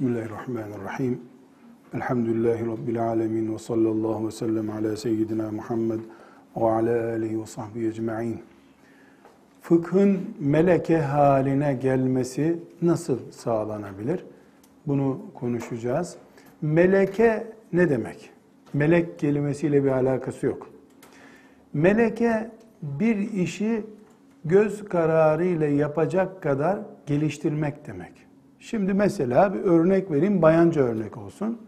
Bismillahirrahmanirrahim. Elhamdülillahi Rabbil alemin ve sallallahu ve sellem ala seyyidina Muhammed ve ala alihi ve sahbihi ecma'in. Fıkhın meleke haline gelmesi nasıl sağlanabilir? Bunu konuşacağız. Meleke ne demek? Melek kelimesiyle bir alakası yok. Meleke bir işi göz kararı ile yapacak kadar geliştirmek demek. Şimdi mesela bir örnek vereyim, bayanca örnek olsun.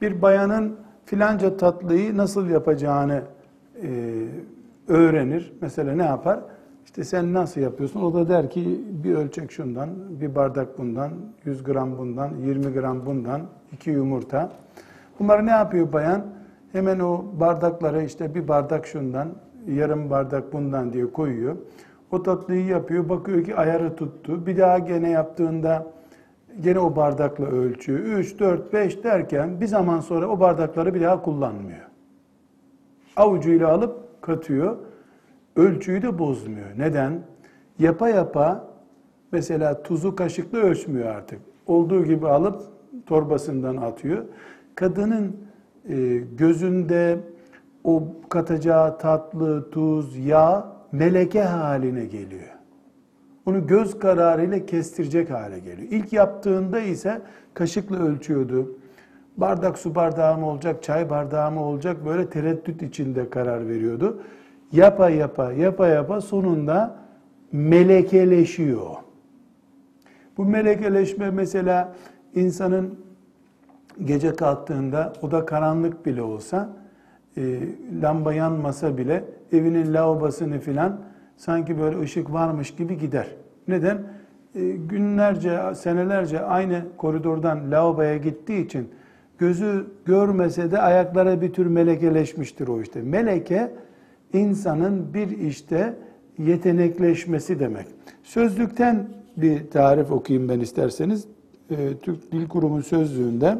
Bir bayanın filanca tatlıyı nasıl yapacağını e, öğrenir. Mesela ne yapar? İşte sen nasıl yapıyorsun? O da der ki bir ölçek şundan, bir bardak bundan, 100 gram bundan, 20 gram bundan, iki yumurta. Bunları ne yapıyor bayan? Hemen o bardaklara işte bir bardak şundan, yarım bardak bundan diye koyuyor. O tatlıyı yapıyor, bakıyor ki ayarı tuttu. Bir daha gene yaptığında gene o bardakla ölçüyor. 3, 4, 5 derken bir zaman sonra o bardakları bir daha kullanmıyor. Avucuyla alıp katıyor. Ölçüyü de bozmuyor. Neden? Yapa yapa mesela tuzu kaşıkla ölçmüyor artık. Olduğu gibi alıp torbasından atıyor. Kadının e, gözünde o katacağı tatlı, tuz, yağ meleke haline geliyor. Onu göz kararıyla kestirecek hale geliyor. İlk yaptığında ise kaşıkla ölçüyordu. Bardak su bardağı mı olacak, çay bardağı mı olacak böyle tereddüt içinde karar veriyordu. Yapa yapa yapa yapa sonunda melekeleşiyor. Bu melekeleşme mesela insanın gece kalktığında o da karanlık bile olsa e, lamba yanmasa bile evinin lavabosunu filan sanki böyle ışık varmış gibi gider. Neden? E, günlerce, senelerce aynı koridordan lavaboya gittiği için gözü görmese de ayaklara bir tür melekeleşmiştir o işte. Meleke insanın bir işte yetenekleşmesi demek. Sözlükten bir tarif okuyayım ben isterseniz. E, Türk Dil Kurumu sözlüğünde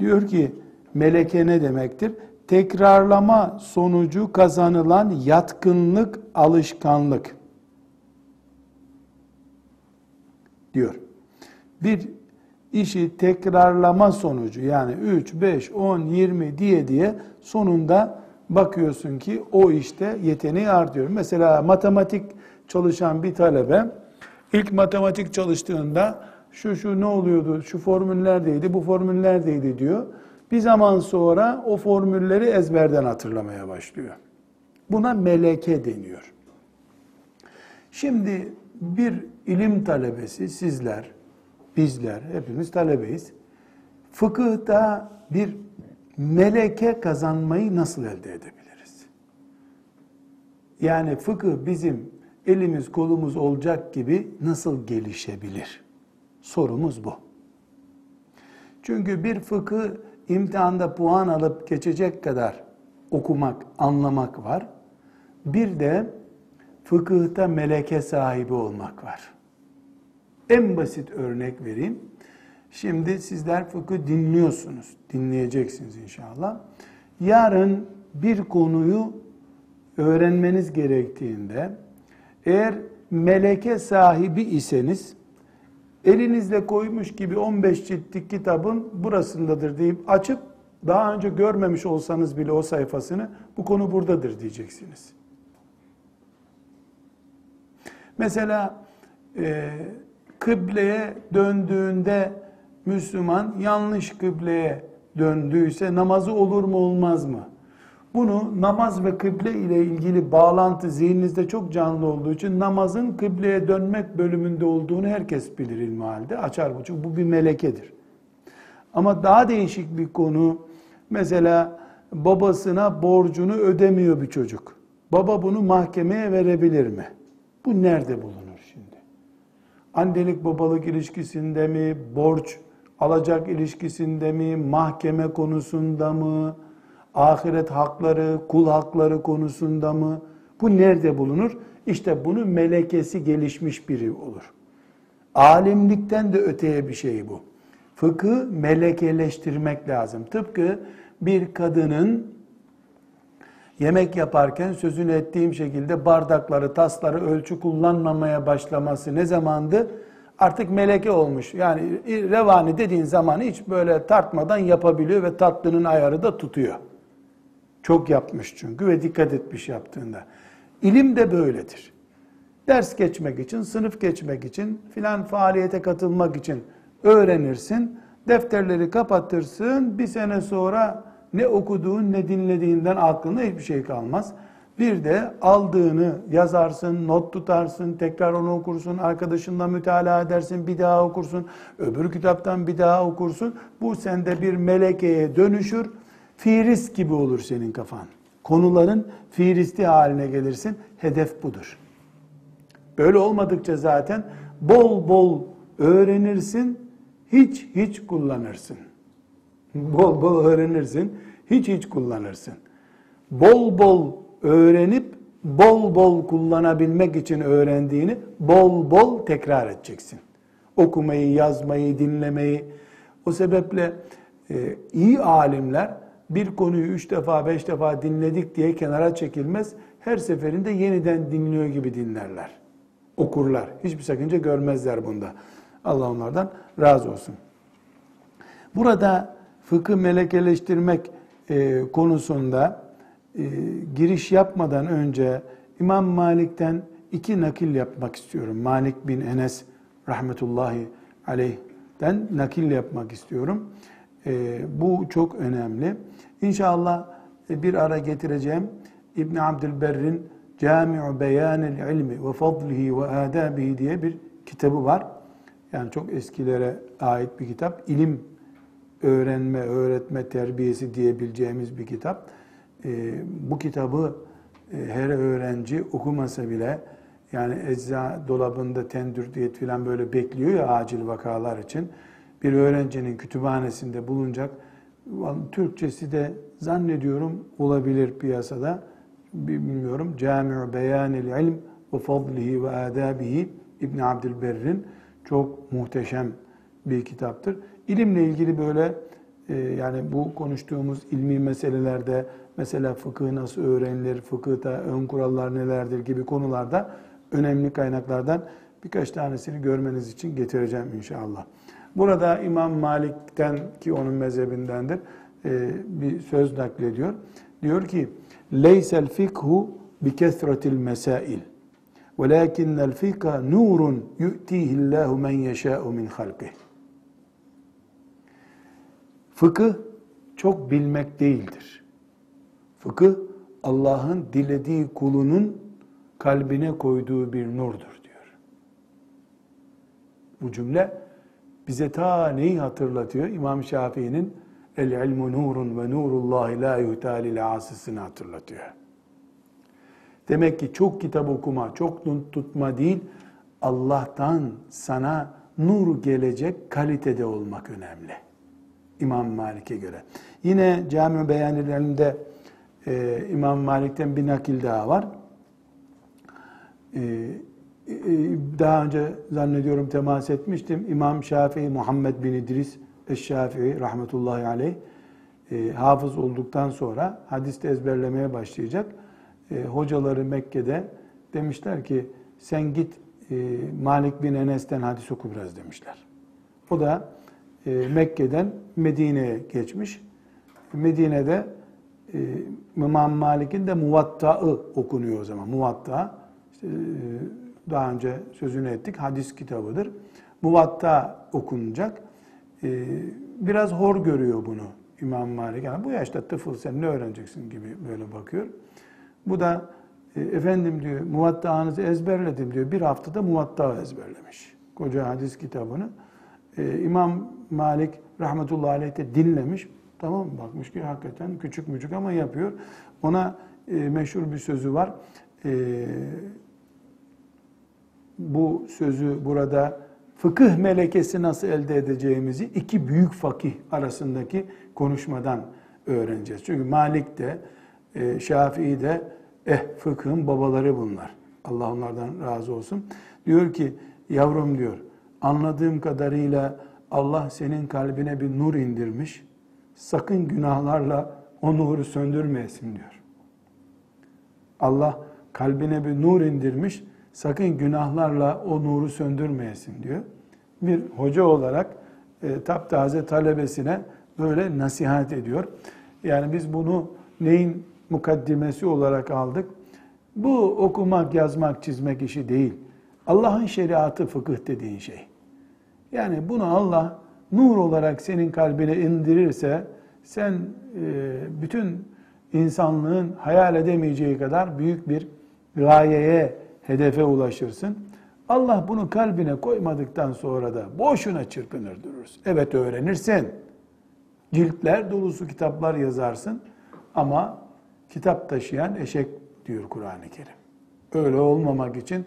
diyor ki meleke ne demektir? Tekrarlama sonucu kazanılan yatkınlık, alışkanlık diyor. Bir işi tekrarlama sonucu yani 3, 5, 10, 20 diye diye sonunda bakıyorsun ki o işte yeteneği artıyor. Mesela matematik çalışan bir talebe ilk matematik çalıştığında şu şu ne oluyordu, şu formüllerdeydi, bu formüllerdeydi diyor bir zaman sonra o formülleri ezberden hatırlamaya başlıyor. Buna meleke deniyor. Şimdi bir ilim talebesi sizler, bizler hepimiz talebeyiz. Fıkıhta bir meleke kazanmayı nasıl elde edebiliriz? Yani fıkıh bizim elimiz kolumuz olacak gibi nasıl gelişebilir? Sorumuz bu. Çünkü bir fıkıh imtihanda puan alıp geçecek kadar okumak, anlamak var. Bir de fıkıhta meleke sahibi olmak var. En basit örnek vereyim. Şimdi sizler fıkıh dinliyorsunuz. Dinleyeceksiniz inşallah. Yarın bir konuyu öğrenmeniz gerektiğinde eğer meleke sahibi iseniz elinizle koymuş gibi 15 ciltlik kitabın burasındadır deyip açıp daha önce görmemiş olsanız bile o sayfasını bu konu buradadır diyeceksiniz. Mesela e, kıbleye döndüğünde Müslüman yanlış kıbleye döndüyse namazı olur mu olmaz mı? Bunu namaz ve kıble ile ilgili bağlantı zihninizde çok canlı olduğu için namazın kıbleye dönmek bölümünde olduğunu herkes bilir ilmi halde. Açar buçuk. Bu bir melekedir. Ama daha değişik bir konu. Mesela babasına borcunu ödemiyor bir çocuk. Baba bunu mahkemeye verebilir mi? Bu nerede bulunur şimdi? Annelik babalık ilişkisinde mi? Borç alacak ilişkisinde mi? Mahkeme konusunda mı? Ahiret hakları, kul hakları konusunda mı? Bu nerede bulunur? İşte bunu melekesi gelişmiş biri olur. Alimlikten de öteye bir şey bu. Fıkı melekeleştirmek lazım. Tıpkı bir kadının yemek yaparken sözünü ettiğim şekilde bardakları, tasları ölçü kullanmamaya başlaması ne zamandı? Artık meleke olmuş. Yani revani dediğin zaman hiç böyle tartmadan yapabiliyor ve tatlının ayarı da tutuyor. Çok yapmış çünkü ve dikkat etmiş yaptığında. İlim de böyledir. Ders geçmek için, sınıf geçmek için, filan faaliyete katılmak için öğrenirsin. Defterleri kapatırsın. Bir sene sonra ne okuduğun ne dinlediğinden aklında hiçbir şey kalmaz. Bir de aldığını yazarsın, not tutarsın, tekrar onu okursun, arkadaşınla mütalaa edersin, bir daha okursun, öbür kitaptan bir daha okursun. Bu sende bir melekeye dönüşür. Firis gibi olur senin kafan. Konuların firisti haline gelirsin. Hedef budur. Böyle olmadıkça zaten bol bol öğrenirsin, hiç hiç kullanırsın. Bol bol öğrenirsin, hiç hiç kullanırsın. Bol bol öğrenip bol bol kullanabilmek için öğrendiğini bol bol tekrar edeceksin. Okumayı, yazmayı, dinlemeyi. O sebeple e, iyi alimler bir konuyu üç defa, beş defa dinledik diye kenara çekilmez. Her seferinde yeniden dinliyor gibi dinlerler. Okurlar. Hiçbir sakınca görmezler bunda. Allah onlardan razı olsun. Burada fıkıh melekeleştirmek e, konusunda e, giriş yapmadan önce İmam Malik'ten iki nakil yapmak istiyorum. Malik bin Enes rahmetullahi aleyh'den nakil yapmak istiyorum. E, bu çok önemli. İnşallah e, bir ara getireceğim. İbn Abdülberr'in Cami'u Beyanil İlmi ve Fadlihi ve Adabihi diye bir kitabı var. Yani çok eskilere ait bir kitap. İlim öğrenme, öğretme, terbiyesi diyebileceğimiz bir kitap. E, bu kitabı e, her öğrenci okumasa bile yani ecza dolabında tendür diyet falan böyle bekliyor ya acil vakalar için. Bir öğrencinin kütüphanesinde bulunacak. Türkçesi de zannediyorum olabilir piyasada. Bilmiyorum. Cami'u Beyanil İlm ve Fadlihi ve Adabihi İbn Abdülberr'in çok muhteşem bir kitaptır. İlimle ilgili böyle e, yani bu konuştuğumuz ilmi meselelerde mesela fıkıh nasıl öğrenilir, fıkıhta ön kurallar nelerdir gibi konularda önemli kaynaklardan birkaç tanesini görmeniz için getireceğim inşallah. Burada İmam Malik'ten ki onun mezhebindendir e, bir söz naklediyor. Diyor ki: "Leysel fikhu bi kesretil mesail. Velakinnel fikha nurun yu'tihillahu men yeşâ'u min halkih." Fıkıh çok bilmek değildir. Fıkıh Allah'ın dilediği kulunun kalbine koyduğu bir nurdur diyor. Bu cümle bize ta neyi hatırlatıyor? İmam Şafii'nin el ilmu nurun ve nurullahi la yuhtalil asisini hatırlatıyor. Demek ki çok kitap okuma, çok tutma değil, Allah'tan sana nur gelecek kalitede olmak önemli. İmam Malik'e göre. Yine Cami Beyanillerinde e, İmam Malik'ten bir nakil daha var. E, daha önce zannediyorum temas etmiştim. İmam Şafii Muhammed bin İdris Eşşafii rahmetullahi aleyh e, hafız olduktan sonra hadiste ezberlemeye başlayacak. E, hocaları Mekke'de demişler ki sen git e, Malik bin Enes'ten hadis oku biraz demişler. O da e, Mekke'den Medine'ye geçmiş. Medine'de e, İmam Malik'in de Muvatta'ı okunuyor o zaman. Muvatta işte, e, daha önce sözünü ettik hadis kitabıdır. Muvatta okunacak. E, biraz hor görüyor bunu İmam Malik. Yani bu yaşta tıfıl sen ne öğreneceksin gibi böyle bakıyor. Bu da e, efendim diyor muvatta'nızı ezberledim diyor. Bir haftada muvatta ezberlemiş. Koca hadis kitabını. E, İmam Malik rahmetullahi aleyh de dinlemiş. Tamam bakmış ki hakikaten küçük müçük ama yapıyor. Ona e, meşhur bir sözü var. E, bu sözü burada fıkıh melekesi nasıl elde edeceğimizi iki büyük fakih arasındaki konuşmadan öğreneceğiz. Çünkü Malik de e, Şafii de eh fıkhın babaları bunlar. Allah onlardan razı olsun. Diyor ki yavrum diyor anladığım kadarıyla Allah senin kalbine bir nur indirmiş. Sakın günahlarla o nuru söndürmeyesin diyor. Allah kalbine bir nur indirmiş. Sakın günahlarla o nuru söndürmeyesin diyor. bir hoca olarak e, taptaze talebesine böyle nasihat ediyor. Yani biz bunu neyin mukaddimesi olarak aldık? Bu okumak, yazmak, çizmek işi değil. Allah'ın şeriatı fıkıh dediğin şey. Yani bunu Allah nur olarak senin kalbine indirirse sen e, bütün insanlığın hayal edemeyeceği kadar büyük bir gayeye, hedefe ulaşırsın. Allah bunu kalbine koymadıktan sonra da boşuna çırpınır durursun. Evet öğrenirsin. Ciltler dolusu kitaplar yazarsın ama kitap taşıyan eşek diyor Kur'an-ı Kerim. Öyle olmamak için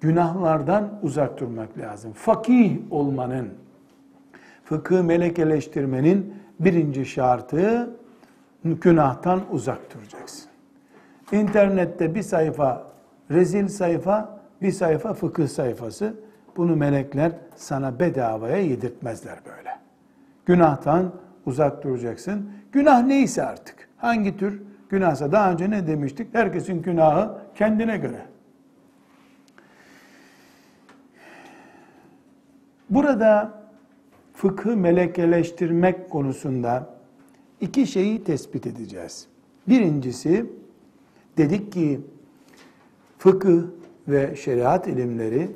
günahlardan uzak durmak lazım. Fakih olmanın, fıkıh melekeleştirmenin birinci şartı günahtan uzak duracaksın. İnternette bir sayfa rezil sayfa, bir sayfa fıkıh sayfası. Bunu melekler sana bedavaya yedirtmezler böyle. Günahtan uzak duracaksın. Günah neyse artık. Hangi tür günahsa daha önce ne demiştik? Herkesin günahı kendine göre. Burada fıkı melekeleştirmek konusunda iki şeyi tespit edeceğiz. Birincisi dedik ki fıkıh ve şeriat ilimleri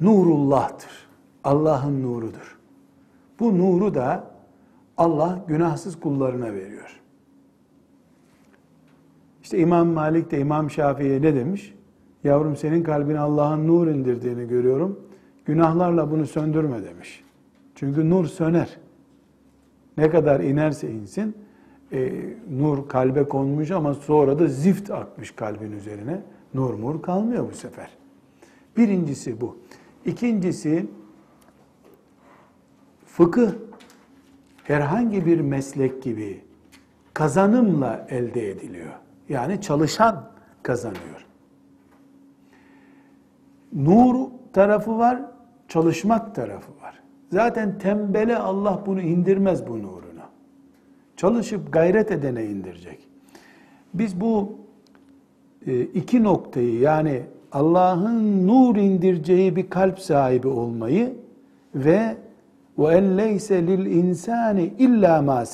nurullah'tır. Allah'ın nurudur. Bu nuru da Allah günahsız kullarına veriyor. İşte İmam Malik de İmam Şafii'ye ne demiş? Yavrum senin kalbine Allah'ın nur indirdiğini görüyorum. Günahlarla bunu söndürme demiş. Çünkü nur söner. Ne kadar inerse insin, e, nur kalbe konmuş ama sonra da zift akmış kalbin üzerine. Nur mur kalmıyor bu sefer. Birincisi bu. İkincisi, fıkıh herhangi bir meslek gibi kazanımla elde ediliyor. Yani çalışan kazanıyor. Nur tarafı var, çalışmak tarafı var. Zaten tembele Allah bunu indirmez bu nurunu. Çalışıp gayret edene indirecek. Biz bu iki noktayı yani Allah'ın nur indireceği bir kalp sahibi olmayı ve ve en leyse lil insani illa ma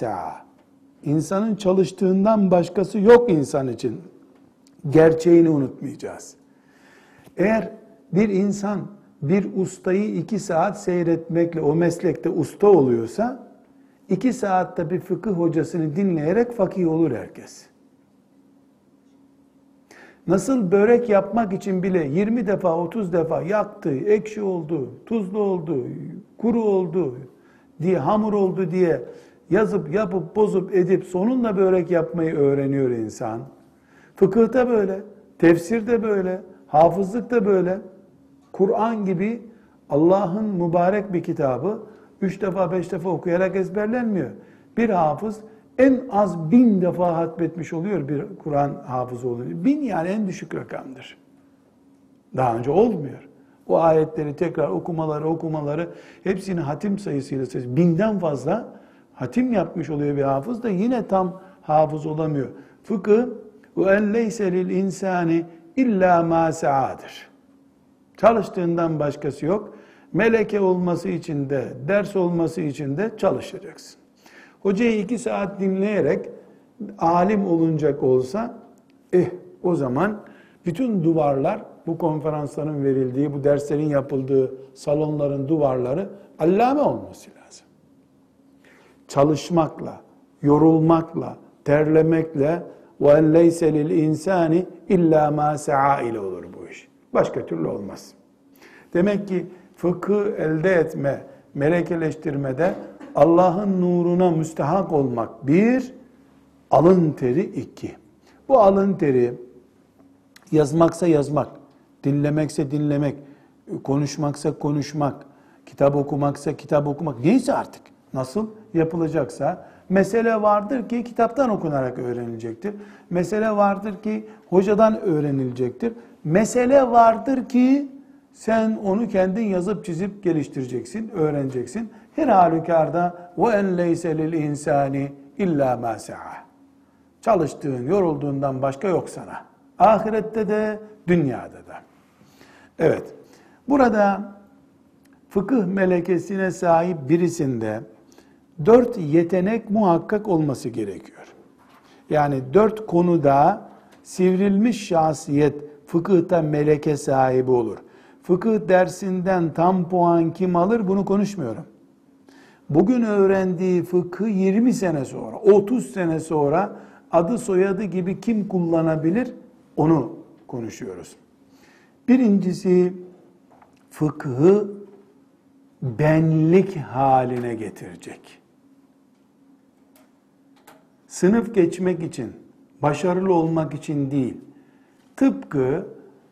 İnsanın çalıştığından başkası yok insan için. Gerçeğini unutmayacağız. Eğer bir insan bir ustayı iki saat seyretmekle o meslekte usta oluyorsa, iki saatte bir fıkıh hocasını dinleyerek fakih olur herkes. Nasıl börek yapmak için bile 20 defa 30 defa yaktı, ekşi oldu, tuzlu oldu, kuru oldu diye hamur oldu diye yazıp yapıp bozup edip sonunda börek yapmayı öğreniyor insan. Fıkıh da böyle, tefsir de böyle, hafızlık da böyle. Kur'an gibi Allah'ın mübarek bir kitabı üç defa beş defa okuyarak ezberlenmiyor. Bir hafız en az bin defa hatmetmiş oluyor bir Kur'an hafızı oluyor. Bin yani en düşük rakamdır. Daha önce olmuyor. O ayetleri tekrar okumaları okumaları hepsini hatim sayısıyla binden fazla hatim yapmış oluyor bir hafız da yine tam hafız olamıyor. Fıkıh ve en leyse lil insani illa ma. Çalıştığından başkası yok. Meleke olması için de, ders olması için de çalışacaksın. Hocayı iki saat dinleyerek alim olunacak olsa, eh o zaman bütün duvarlar, bu konferansların verildiği, bu derslerin yapıldığı salonların duvarları allame olması lazım. Çalışmakla, yorulmakla, terlemekle ve en leyse insani illa ma sa'a ile olur bu iş. Başka türlü olmaz. Demek ki fıkı elde etme, melekeleştirmede Allah'ın nuruna müstehak olmak bir, alın teri iki. Bu alın teri yazmaksa yazmak, dinlemekse dinlemek, konuşmaksa konuşmak, kitap okumaksa kitap okumak, neyse artık nasıl yapılacaksa mesele vardır ki kitaptan okunarak öğrenilecektir. Mesele vardır ki hocadan öğrenilecektir. Mesele vardır ki sen onu kendin yazıp çizip geliştireceksin, öğreneceksin. Her halükarda ve en leyse lil insani illa ma Çalıştığın, yorulduğundan başka yok sana. Ahirette de, dünyada da. Evet. Burada fıkıh melekesine sahip birisinde dört yetenek muhakkak olması gerekiyor. Yani dört konuda sivrilmiş şahsiyet fıkıhta meleke sahibi olur. Fıkıh dersinden tam puan kim alır bunu konuşmuyorum. Bugün öğrendiği fıkhı 20 sene sonra, 30 sene sonra adı soyadı gibi kim kullanabilir onu konuşuyoruz. Birincisi fıkhı benlik haline getirecek. Sınıf geçmek için, başarılı olmak için değil, tıpkı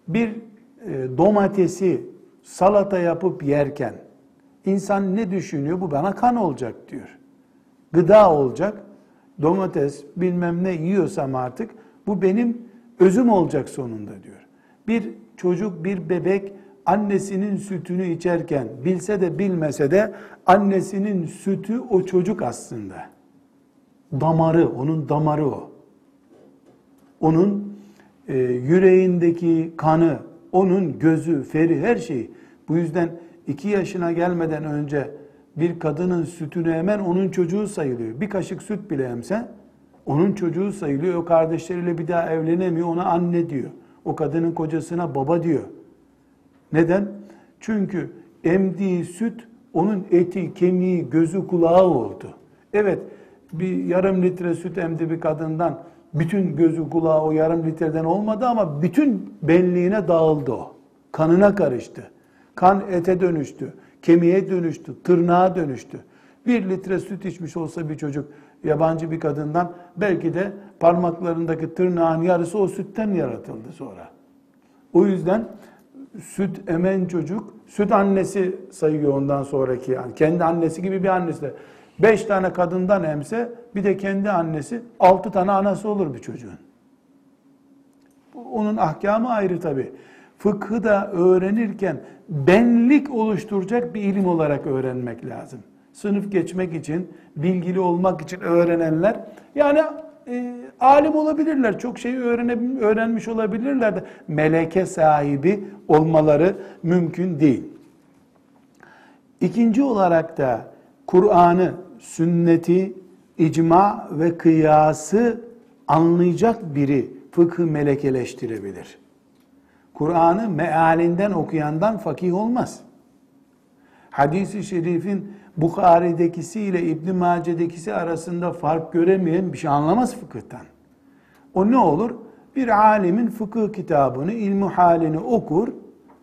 bir e, domatesi salata yapıp yerken insan ne düşünüyor? Bu bana kan olacak diyor. Gıda olacak. Domates bilmem ne yiyorsam artık bu benim özüm olacak sonunda diyor. Bir çocuk, bir bebek annesinin sütünü içerken bilse de bilmese de annesinin sütü o çocuk aslında. Damarı, onun damarı o. Onun e, yüreğindeki kanı, onun gözü, feri, her şeyi. Bu yüzden iki yaşına gelmeden önce bir kadının sütünü hemen onun çocuğu sayılıyor. Bir kaşık süt bile emse onun çocuğu sayılıyor. O kardeşleriyle bir daha evlenemiyor. Ona anne diyor. O kadının kocasına baba diyor. Neden? Çünkü emdiği süt onun eti, kemiği, gözü, kulağı oldu. Evet, bir yarım litre süt emdi bir kadından bütün gözü, kulağı o yarım litreden olmadı ama bütün benliğine dağıldı o. Kanına karıştı. Kan ete dönüştü, kemiğe dönüştü, tırnağa dönüştü. Bir litre süt içmiş olsa bir çocuk yabancı bir kadından belki de parmaklarındaki tırnağın yarısı o sütten yaratıldı sonra. O yüzden süt emen çocuk, süt annesi sayıyor ondan sonraki yani. Kendi annesi gibi bir annesi de. Beş tane kadından emse bir de kendi annesi, altı tane anası olur bir çocuğun. Onun ahkamı ayrı tabi. Fıkhı da öğrenirken benlik oluşturacak bir ilim olarak öğrenmek lazım. Sınıf geçmek için, bilgili olmak için öğrenenler, yani e, alim olabilirler, çok şey öğrenmiş olabilirler de meleke sahibi olmaları mümkün değil. İkinci olarak da Kur'an'ı, sünneti, icma ve kıyası anlayacak biri fıkhı melekeleştirebilir. Kur'an'ı mealinden okuyandan fakih olmaz. Hadis-i şerifin Bukhari'dekisi ile İbn Mace'dekisi arasında fark göremeyen bir şey anlamaz fıkıhtan. O ne olur? Bir alimin fıkıh kitabını, ilmi halini okur,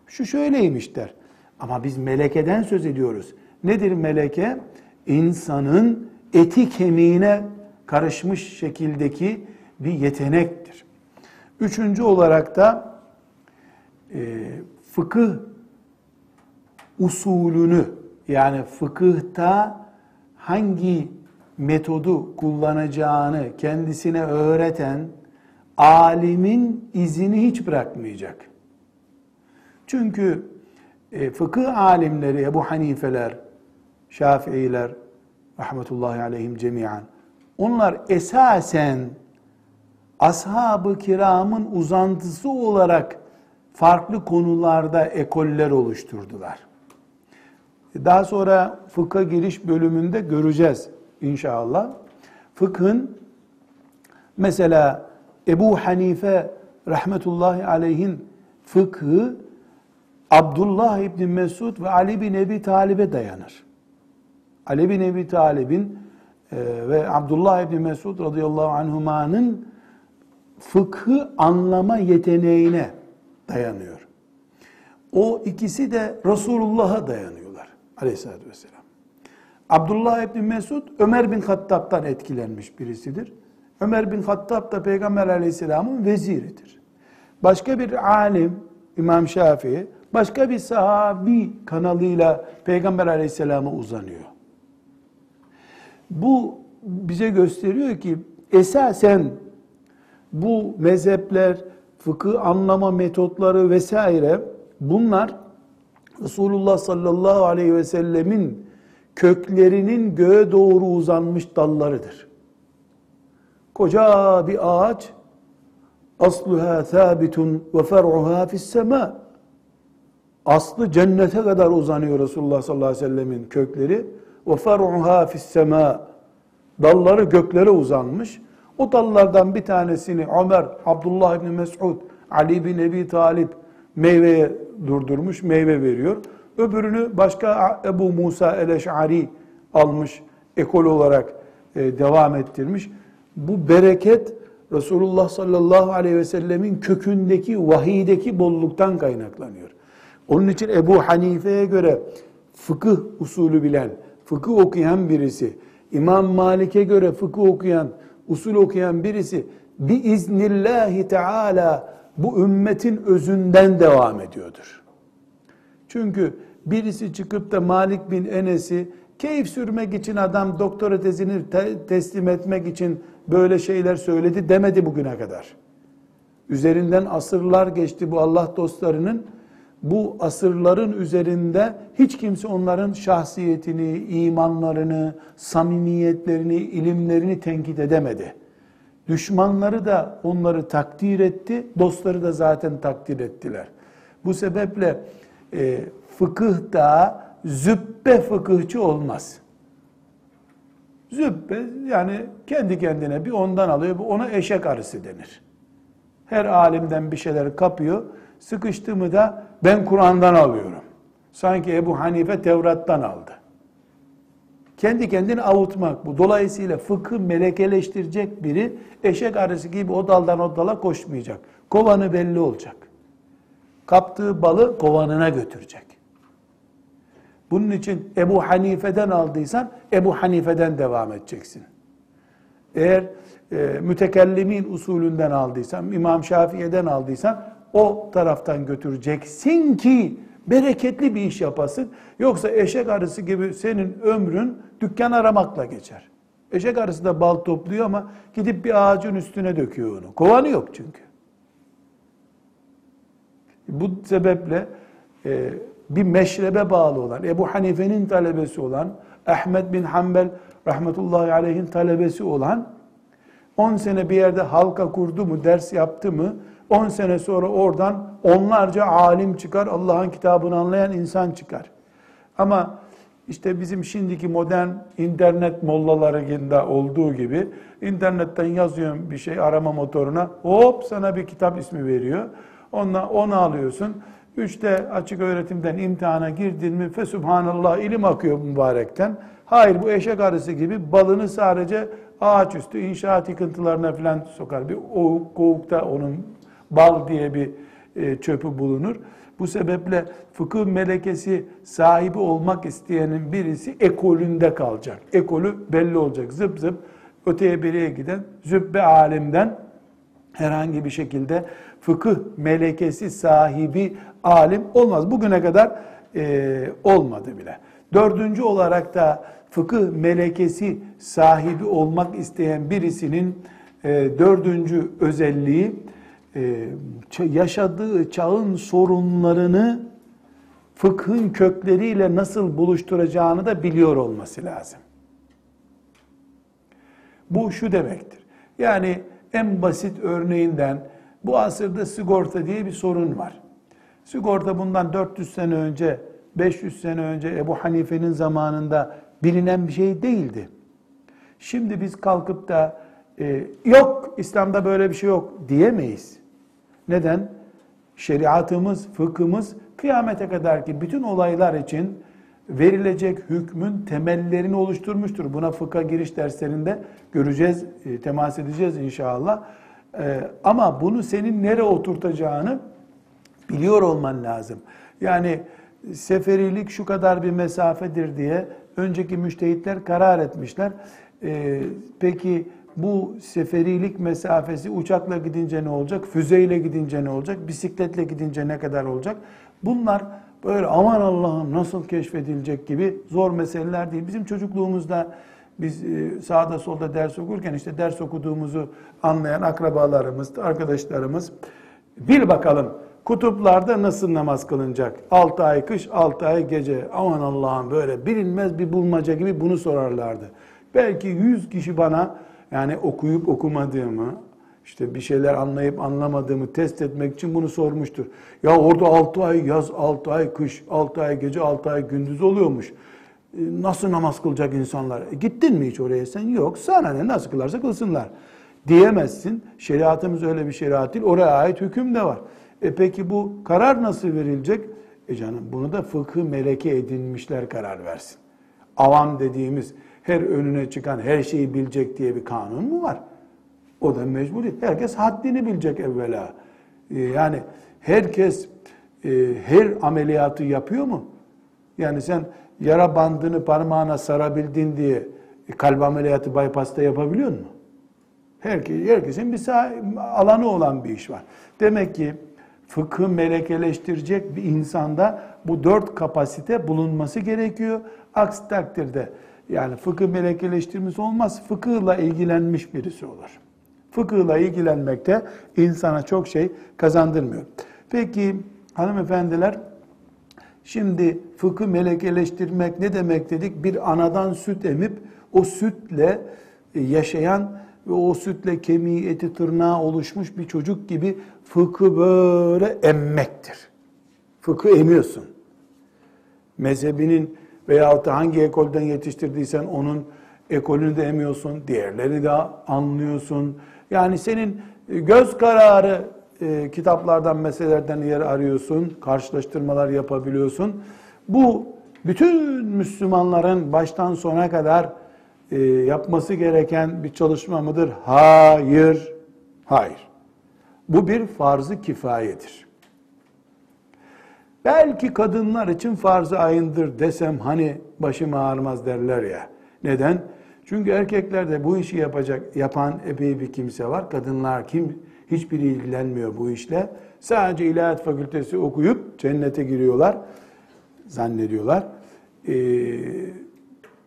şu şöyleymiş der. Ama biz melekeden söz ediyoruz. Nedir meleke? İnsanın eti kemiğine karışmış şekildeki bir yetenektir. Üçüncü olarak da e, fıkıh usulünü yani fıkıhta hangi metodu kullanacağını kendisine öğreten alimin izini hiç bırakmayacak. Çünkü e, fıkıh alimleri Ebu Hanifeler, Şafiiler, rahmetullahi aleyhim cemiyen, onlar esasen ashab-ı kiramın uzantısı olarak farklı konularda ekoller oluşturdular. Daha sonra fıkha giriş bölümünde göreceğiz inşallah. Fıkhın mesela Ebu Hanife rahmetullahi aleyhin fıkhı Abdullah İbni Mesud ve Ali bin Ebi Talib'e dayanır. Ali bin Ebi Talib'in e, ve Abdullah İbni Mesud radıyallahu anhumanın fıkhı anlama yeteneğine dayanıyor. O ikisi de Resulullah'a dayanıyorlar aleyhissalatü vesselam. Abdullah İbni Mesud Ömer bin Hattab'dan etkilenmiş birisidir. Ömer bin Hattab da Peygamber aleyhisselamın veziridir. Başka bir alim İmam Şafii başka bir sahabi kanalıyla Peygamber aleyhisselama uzanıyor. Bu bize gösteriyor ki esasen bu mezhepler, fıkıh anlama metotları vesaire bunlar Resulullah sallallahu aleyhi ve sellemin köklerinin göğe doğru uzanmış dallarıdır. Koca bir ağaç asluha sabitun ve fer'uha fis sema. Aslı cennete kadar uzanıyor Resulullah sallallahu aleyhi ve sellemin kökleri. Ve fer'uha fis sema. Dalları göklere uzanmış. O dallardan bir tanesini Ömer, Abdullah ibn Mes'ud, Ali bin Ebi Talip meyveye durdurmuş, meyve veriyor. Öbürünü başka Ebu Musa el-Eş'ari almış, ekol olarak e, devam ettirmiş. Bu bereket Resulullah sallallahu aleyhi ve sellemin kökündeki, vahiydeki bolluktan kaynaklanıyor. Onun için Ebu Hanife'ye göre fıkıh usulü bilen, fıkıh okuyan birisi, İmam Malik'e göre fıkıh okuyan, usul okuyan birisi biiznillahi teala bu ümmetin özünden devam ediyordur. Çünkü birisi çıkıp da Malik bin Enes'i keyif sürmek için adam doktora tezini te- teslim etmek için böyle şeyler söyledi demedi bugüne kadar. Üzerinden asırlar geçti bu Allah dostlarının. Bu asırların üzerinde hiç kimse onların şahsiyetini, imanlarını, samimiyetlerini, ilimlerini tenkit edemedi. Düşmanları da onları takdir etti, dostları da zaten takdir ettiler. Bu sebeple e, fıkıhta züppe fıkıhçı olmaz. Züppe yani kendi kendine bir ondan alıyor, bu ona eşek arısı denir. Her alimden bir şeyler kapıyor, sıkıştığımı da ben Kur'an'dan alıyorum. Sanki Ebu Hanife Tevrat'tan aldı. Kendi kendini avutmak bu. Dolayısıyla fıkı melekeleştirecek biri eşek arısı gibi o daldan o dala koşmayacak. Kovanı belli olacak. Kaptığı balı kovanına götürecek. Bunun için Ebu Hanife'den aldıysan Ebu Hanife'den devam edeceksin. Eğer e, mütekellimin usulünden aldıysan, İmam Şafii'den aldıysan o taraftan götüreceksin ki bereketli bir iş yapasın. Yoksa eşek arısı gibi senin ömrün dükkan aramakla geçer. Eşek arısı da bal topluyor ama gidip bir ağacın üstüne döküyor onu. Kovanı yok çünkü. Bu sebeple e, bir meşrebe bağlı olan, Ebu Hanife'nin talebesi olan, Ahmet bin Hanbel rahmetullahi aleyhin talebesi olan, 10 sene bir yerde halka kurdu mu, ders yaptı mı, 10 sene sonra oradan onlarca alim çıkar, Allah'ın kitabını anlayan insan çıkar. Ama işte bizim şimdiki modern internet mollalarında olduğu gibi internetten yazıyorum bir şey arama motoruna hop sana bir kitap ismi veriyor. Onunla onu alıyorsun. Üçte açık öğretimden imtihana girdin mi fe subhanallah ilim akıyor mübarekten. Hayır bu eşek arısı gibi balını sadece ağaç üstü inşaat yıkıntılarına falan sokar. Bir oğuk, kovukta onun bal diye bir e, çöpü bulunur. Bu sebeple fıkıh melekesi sahibi olmak isteyenin birisi ekolünde kalacak. Ekolü belli olacak. Zıp zıp öteye biriye giden zübbe alimden herhangi bir şekilde fıkıh melekesi sahibi alim olmaz. Bugüne kadar e, olmadı bile. Dördüncü olarak da fıkıh melekesi sahibi olmak isteyen birisinin e, dördüncü özelliği yaşadığı çağın sorunlarını fıkhın kökleriyle nasıl buluşturacağını da biliyor olması lazım. Bu şu demektir. Yani en basit örneğinden bu asırda sigorta diye bir sorun var. Sigorta bundan 400 sene önce, 500 sene önce Ebu Hanife'nin zamanında bilinen bir şey değildi. Şimdi biz kalkıp da e, yok İslam'da böyle bir şey yok diyemeyiz. Neden? Şeriatımız, fıkhımız kıyamete kadar ki bütün olaylar için verilecek hükmün temellerini oluşturmuştur. Buna fıkha giriş derslerinde göreceğiz, e, temas edeceğiz inşallah. E, ama bunu senin nereye oturtacağını biliyor olman lazım. Yani seferilik şu kadar bir mesafedir diye önceki müştehitler karar etmişler. E, peki bu seferilik mesafesi uçakla gidince ne olacak? Füzeyle gidince ne olacak? Bisikletle gidince ne kadar olacak? Bunlar böyle aman Allah'ım nasıl keşfedilecek gibi zor meseleler değil. Bizim çocukluğumuzda biz e, sağda solda ders okurken işte ders okuduğumuzu anlayan akrabalarımız, arkadaşlarımız bil bakalım kutuplarda nasıl namaz kılınacak? 6 ay kış, 6 ay gece. Aman Allah'ım böyle bilinmez bir bulmaca gibi bunu sorarlardı. Belki 100 kişi bana yani okuyup okumadığımı, işte bir şeyler anlayıp anlamadığımı test etmek için bunu sormuştur. Ya orada 6 ay yaz, 6 ay kış, 6 ay gece, 6 ay gündüz oluyormuş. E, nasıl namaz kılacak insanlar? E, gittin mi hiç oraya sen? Yok. Sana ne nasıl kılarsa kılsınlar. Diyemezsin. Şeriatımız öyle bir şeriat değil. Oraya ait hüküm de var. E peki bu karar nasıl verilecek? E canım bunu da fıkıh meleke edinmişler karar versin. Avam dediğimiz her önüne çıkan her şeyi bilecek diye bir kanun mu var? O da mecburi. Herkes haddini bilecek evvela. Ee, yani herkes e, her ameliyatı yapıyor mu? Yani sen yara bandını parmağına sarabildin diye kalp ameliyatı bypass'ta yapabiliyor musun? Herkes, herkesin bir alanı olan bir iş var. Demek ki fıkı melekeleştirecek bir insanda bu dört kapasite bulunması gerekiyor. Aksi takdirde yani fıkıh melekeleştirmesi olmaz, fıkıhla ilgilenmiş birisi olur. Fıkıhla ilgilenmekte insana çok şey kazandırmıyor. Peki hanımefendiler, şimdi fıkıh melekeleştirmek ne demek dedik? Bir anadan süt emip o sütle yaşayan ve o sütle kemiği, eti, tırnağı oluşmuş bir çocuk gibi fıkı böyle emmektir. Fıkı emiyorsun. Mezhebinin veyahut da hangi ekolden yetiştirdiysen onun ekolünü de emiyorsun, diğerleri de anlıyorsun. Yani senin göz kararı e, kitaplardan, meselelerden yer arıyorsun, karşılaştırmalar yapabiliyorsun. Bu bütün Müslümanların baştan sona kadar e, yapması gereken bir çalışma mıdır? Hayır, hayır. Bu bir farz-ı kifayedir. Belki kadınlar için farz-ı ayındır desem hani başım ağrımaz derler ya. Neden? Çünkü erkeklerde bu işi yapacak, yapan epey bir kimse var. Kadınlar kim? Hiçbiri ilgilenmiyor bu işle. Sadece ilahiyat fakültesi okuyup cennete giriyorlar. Zannediyorlar. Ee,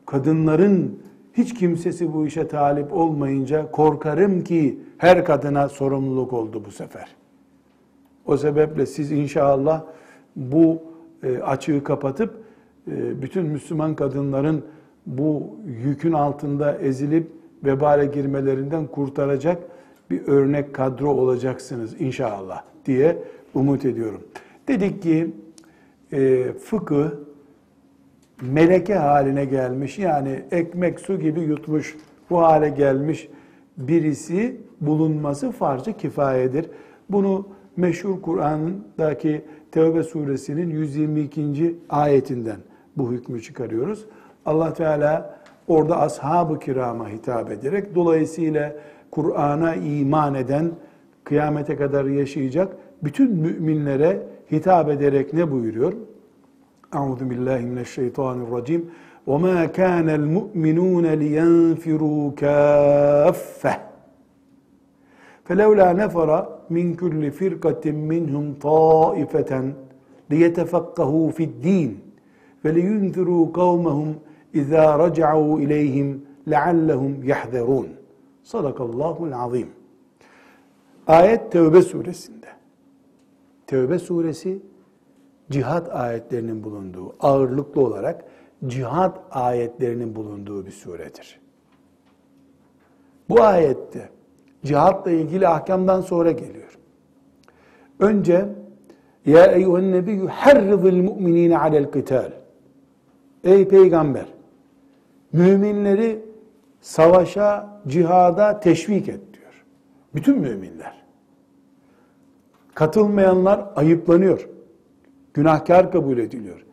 kadınların hiç kimsesi bu işe talip olmayınca korkarım ki her kadına sorumluluk oldu bu sefer. O sebeple siz inşallah bu e, açığı kapatıp e, bütün Müslüman kadınların bu yükün altında ezilip vebale girmelerinden kurtaracak bir örnek kadro olacaksınız inşallah diye umut ediyorum. Dedik ki e, fıkıh meleke haline gelmiş yani ekmek su gibi yutmuş bu hale gelmiş birisi bulunması farz-ı kifayedir. Bunu meşhur Kur'an'daki Tevbe suresinin 122. ayetinden bu hükmü çıkarıyoruz. Allah Teala orada ashab-ı kirama hitap ederek dolayısıyla Kur'an'a iman eden kıyamete kadar yaşayacak bütün müminlere hitap ederek ne buyuruyor? Euzu billahi mineşşeytanirracim. Ve ma kana'l mu'minun liyenfiru kaffe. Felevla nefara min kulli firkatin minhum taifeten liyetefekkahu fi'd-din ve liyunziru kavmehum izâ raca'u ileyhim leallehum yahzerun. Sadakallahul azim. Ayet Tevbe suresinde. Tevbe suresi cihat ayetlerinin bulunduğu, ağırlıklı olarak cihat ayetlerinin bulunduğu bir suredir. Bu ayette cihatla ilgili ahkamdan sonra geliyor. Önce ya eyyühen nebiyyü herrizil mu'minine alel kıtal. Ey peygamber müminleri savaşa, cihada teşvik et diyor. Bütün müminler. Katılmayanlar ayıplanıyor. Günahkar kabul ediliyor.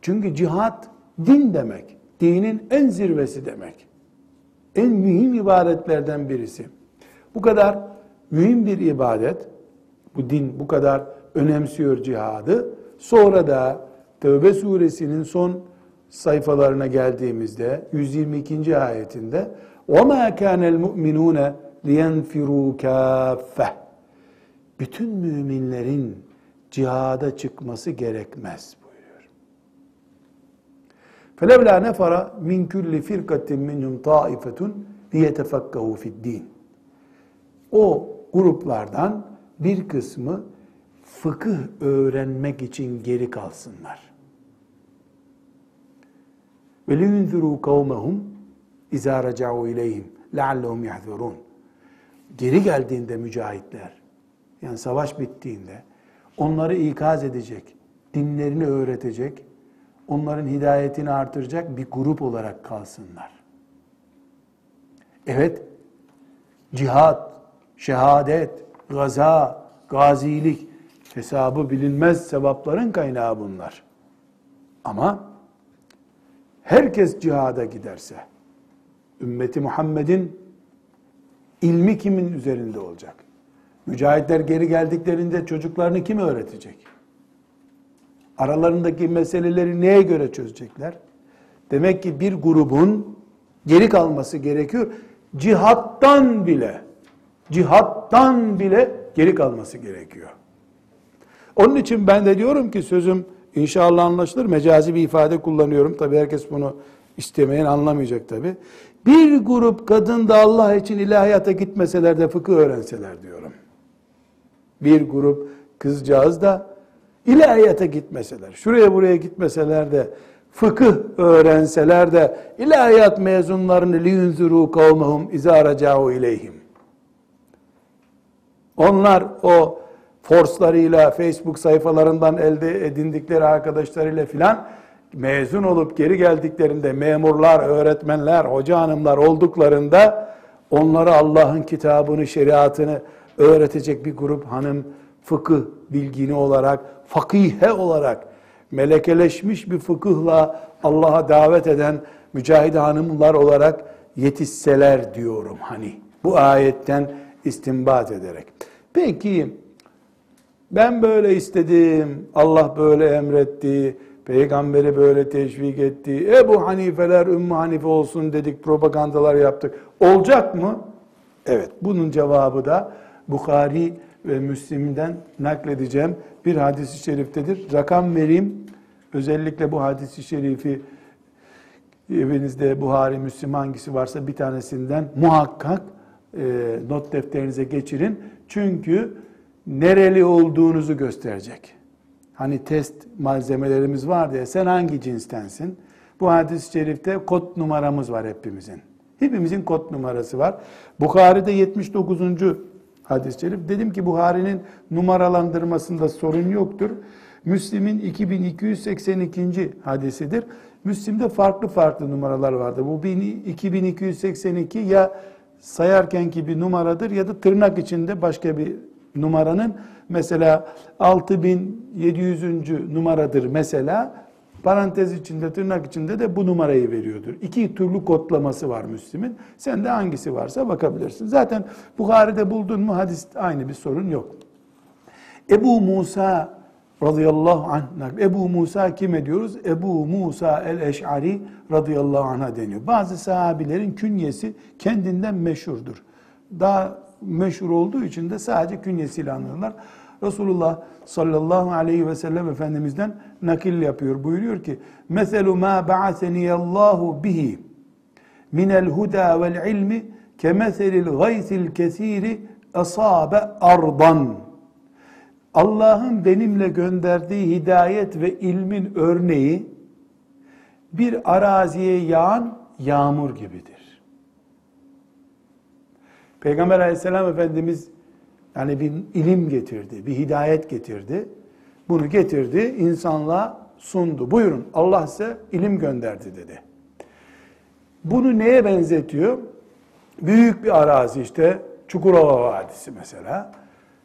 Çünkü cihat din demek. Dinin en zirvesi demek. En mühim ibadetlerden birisi. Bu kadar mühim bir ibadet, bu din bu kadar önemsiyor cihadı. Sonra da Tevbe suresinin son sayfalarına geldiğimizde 122. ayetinde وَمَا كَانَ الْمُؤْمِنُونَ لِيَنْفِرُوا كَافَّةً Bütün müminlerin cihada çıkması gerekmez buyuruyor. فَلَوْلَا نَفَرَ مِنْ كُلِّ فِرْقَةٍ مِنْهُمْ طَائِفَةٌ لِيَتَفَقَّهُ فِي الدِّينِ o gruplardan bir kısmı fıkıh öğrenmek için geri kalsınlar. Ve liyunziru kavmehum izâ reca'u ileyhim leallehum yahzurun. geri geldiğinde mücahitler, yani savaş bittiğinde onları ikaz edecek, dinlerini öğretecek, onların hidayetini artıracak bir grup olarak kalsınlar. Evet, cihat, şehadet, gaza, gazilik hesabı bilinmez sevapların kaynağı bunlar. Ama herkes cihada giderse, ümmeti Muhammed'in ilmi kimin üzerinde olacak? Mücahitler geri geldiklerinde çocuklarını kim öğretecek? Aralarındaki meseleleri neye göre çözecekler? Demek ki bir grubun geri kalması gerekiyor. Cihattan bile, cihattan bile geri kalması gerekiyor. Onun için ben de diyorum ki sözüm inşallah anlaşılır. Mecazi bir ifade kullanıyorum. Tabi herkes bunu istemeyen anlamayacak tabi. Bir grup kadın da Allah için ilahiyata gitmeseler de fıkıh öğrenseler diyorum. Bir grup kızcağız da ilahiyata gitmeseler, şuraya buraya gitmeseler de fıkıh öğrenseler de ilahiyat mezunlarını liyunzuru kavmehum izâ raca'u ileyhim. Onlar o forslarıyla, Facebook sayfalarından elde edindikleri arkadaşlarıyla filan mezun olup geri geldiklerinde memurlar, öğretmenler, hoca hanımlar olduklarında onlara Allah'ın kitabını, şeriatını öğretecek bir grup hanım fıkıh bilgini olarak, fakihe olarak melekeleşmiş bir fıkıhla Allah'a davet eden mücahide hanımlar olarak yetişseler diyorum hani. Bu ayetten istinbat ederek. Peki ben böyle istedim, Allah böyle emretti, peygamberi böyle teşvik etti, Ebu Hanifeler Ümmü Hanife olsun dedik, propagandalar yaptık. Olacak mı? Evet, bunun cevabı da Bukhari ve Müslim'den nakledeceğim bir hadis-i şeriftedir. Rakam vereyim. Özellikle bu hadis-i şerifi evinizde Buhari, Müslim hangisi varsa bir tanesinden muhakkak e, not defterinize geçirin. Çünkü nereli olduğunuzu gösterecek. Hani test malzemelerimiz var diye sen hangi cinstensin? Bu hadis-i şerifte kod numaramız var hepimizin. Hepimizin kod numarası var. Bukhari'de 79 hadis-i şerif. Dedim ki Buhari'nin numaralandırmasında sorun yoktur. Müslim'in 2282. hadisidir. Müslim'de farklı farklı numaralar vardı. Bu 2282 ya sayarken ki bir numaradır ya da tırnak içinde başka bir numaranın mesela 6700. numaradır mesela Parantez içinde, tırnak içinde de bu numarayı veriyordur. İki türlü kodlaması var Müslim'in. Sen de hangisi varsa bakabilirsin. Zaten Bukhari'de buldun mu hadis aynı bir sorun yok. Ebu Musa radıyallahu anh, Ebu Musa kime diyoruz? Ebu Musa el-Eş'ari radıyallahu anh'a deniyor. Bazı sahabilerin künyesi kendinden meşhurdur. Daha meşhur olduğu için de sadece künyesiyle anlıyorlar. Resulullah sallallahu aleyhi ve sellem Efendimiz'den nakil yapıyor. Buyuruyor ki, مَثَلُ مَا بَعَثَنِيَ اللّٰهُ بِهِ مِنَ الْهُدَى وَالْعِلْمِ كَمَثَلِ الْغَيْثِ الْكَثِيرِ أَصَابَ أَرْضًا Allah'ın benimle gönderdiği hidayet ve ilmin örneği bir araziye yağan yağmur gibidir. Peygamber aleyhisselam Efendimiz yani bir ilim getirdi, bir hidayet getirdi. Bunu getirdi, insanlığa sundu. Buyurun Allah size ilim gönderdi dedi. Bunu neye benzetiyor? Büyük bir arazi işte Çukurova Vadisi mesela.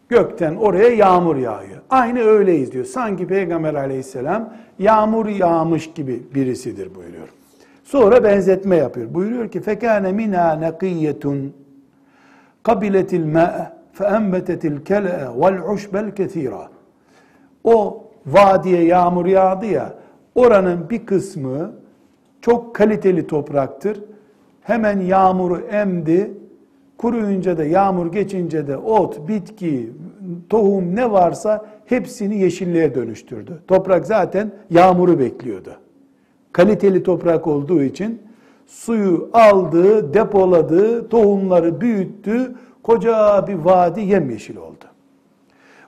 Gökten oraya yağmur yağıyor. Aynı öyleyiz diyor. Sanki Peygamber aleyhisselam yağmur yağmış gibi birisidir buyuruyor. Sonra benzetme yapıyor. Buyuruyor ki fekane mina nakiyetun kabiletil ma'a feembetetil kele'e vel uşbel kethira. O vadiye yağmur yağdı ya, oranın bir kısmı çok kaliteli topraktır. Hemen yağmuru emdi, kuruyunca da yağmur geçince de ot, bitki, tohum ne varsa hepsini yeşilliğe dönüştürdü. Toprak zaten yağmuru bekliyordu. Kaliteli toprak olduğu için suyu aldı, depoladı, tohumları büyüttü, Koca bir vadi yemyeşil oldu.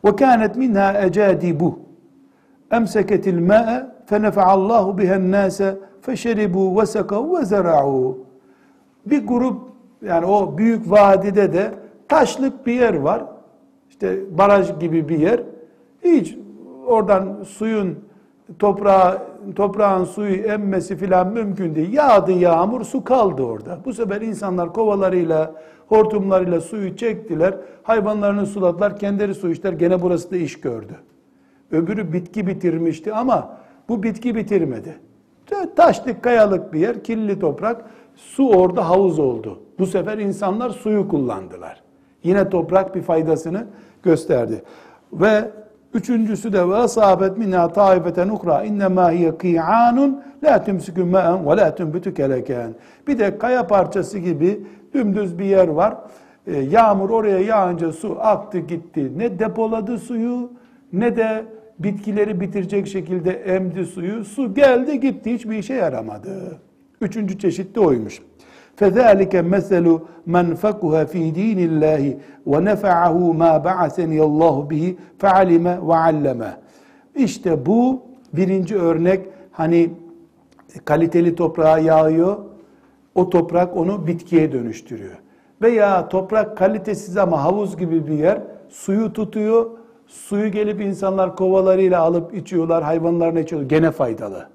Ve kânet minhâ ecâdibu. Emseketil mâ'e fenefe'allâhu bihen nâse feşeribû ve sekav ve zera'û. Bir grup yani o büyük vadide de taşlık bir yer var. İşte baraj gibi bir yer. Hiç oradan suyun toprağa, toprağın suyu emmesi filan mümkün değil. Yağdı yağmur, su kaldı orada. Bu sefer insanlar kovalarıyla, hortumlarıyla suyu çektiler. Hayvanlarını suladılar, kendileri su içtiler. Gene burası da iş gördü. Öbürü bitki bitirmişti ama bu bitki bitirmedi. Taşlık, kayalık bir yer, kirli toprak. Su orada havuz oldu. Bu sefer insanlar suyu kullandılar. Yine toprak bir faydasını gösterdi. Ve üçüncüsü de ve sahabet minna taifeten ukra innema hiye qi'anun la tumsiku ma'an ve la tunbitu keleken. Bir de kaya parçası gibi dümdüz bir yer var. Ee, yağmur oraya yağınca su aktı gitti. Ne depoladı suyu ne de bitkileri bitirecek şekilde emdi suyu. Su geldi gitti hiçbir işe yaramadı. Üçüncü çeşit de oymuş. فذلك مثل من فقه في دين الله ونفعه ما بعثني الله به فعلم وعلم. İşte bu birinci örnek hani kaliteli toprağa yağıyor. O toprak onu bitkiye dönüştürüyor. Veya toprak kalitesiz ama havuz gibi bir yer suyu tutuyor. Suyu gelip insanlar kovalarıyla alıp içiyorlar, hayvanlarına içiyorlar. Gene faydalı.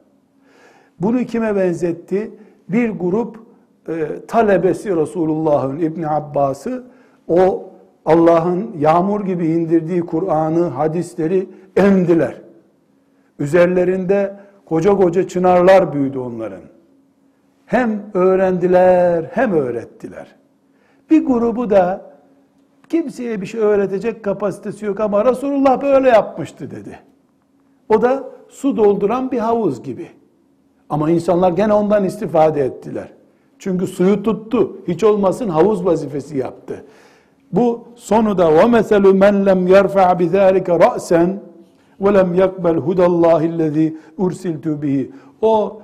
Bunu kime benzetti? Bir grup e, talebesi Resulullah'ın İbn Abbas'ı o Allah'ın yağmur gibi indirdiği Kur'an'ı, hadisleri emdiler. Üzerlerinde koca koca çınarlar büyüdü onların. Hem öğrendiler hem öğrettiler. Bir grubu da kimseye bir şey öğretecek kapasitesi yok ama Resulullah böyle yapmıştı dedi. O da su dolduran bir havuz gibi. Ama insanlar gene ondan istifade ettiler. Çünkü suyu tuttu. Hiç olmasın havuz vazifesi yaptı. Bu sonu da men lem yerfa bi zalika ra'sen ve lem yakbel hudallahi allazi ursiltu bihi. O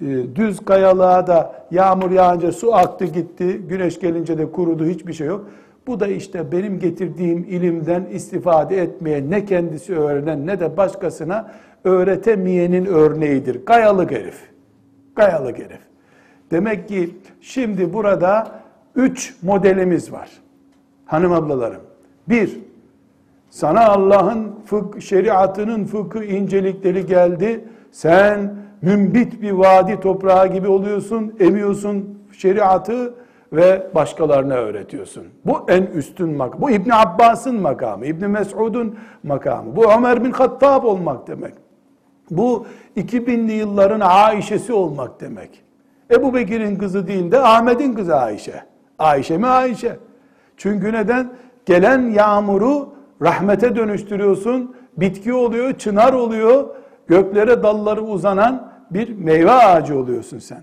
e, düz kayalığa da yağmur yağınca su aktı gitti, güneş gelince de kurudu hiçbir şey yok. Bu da işte benim getirdiğim ilimden istifade etmeyen ne kendisi öğrenen ne de başkasına öğretemeyenin örneğidir. Kayalık herif. Kayalık herif. Demek ki şimdi burada üç modelimiz var. Hanım ablalarım. Bir, sana Allah'ın fık, şeriatının fıkı incelikleri geldi. Sen mümbit bir vadi toprağı gibi oluyorsun, emiyorsun şeriatı ve başkalarına öğretiyorsun. Bu en üstün makam. Bu İbn Abbas'ın makamı, İbn Mes'ud'un makamı. Bu Ömer bin Hattab olmak demek. Bu 2000'li yılların Aişe'si olmak demek. Ebu Bekir'in kızı değil de Ahmet'in kızı Ayşe. Ayşe mi Ayşe? Çünkü neden? Gelen yağmuru rahmete dönüştürüyorsun. Bitki oluyor, çınar oluyor. Göklere dalları uzanan bir meyve ağacı oluyorsun sen.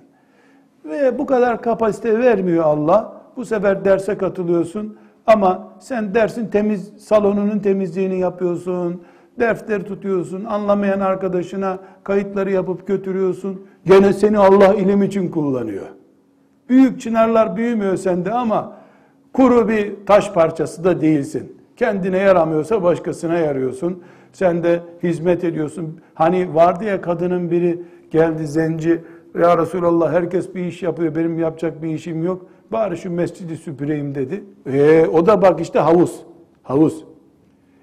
Ve bu kadar kapasite vermiyor Allah. Bu sefer derse katılıyorsun. Ama sen dersin temiz salonunun temizliğini yapıyorsun. Defter tutuyorsun. Anlamayan arkadaşına kayıtları yapıp götürüyorsun. Gene seni Allah ilim için kullanıyor. Büyük çınarlar büyümüyor sende ama kuru bir taş parçası da değilsin. Kendine yaramıyorsa başkasına yarıyorsun. Sen de hizmet ediyorsun. Hani vardı ya kadının biri geldi zenci. Ya Resulallah herkes bir iş yapıyor. Benim yapacak bir işim yok. Bari şu mescidi süpüreyim dedi. E, o da bak işte havuz. Havuz.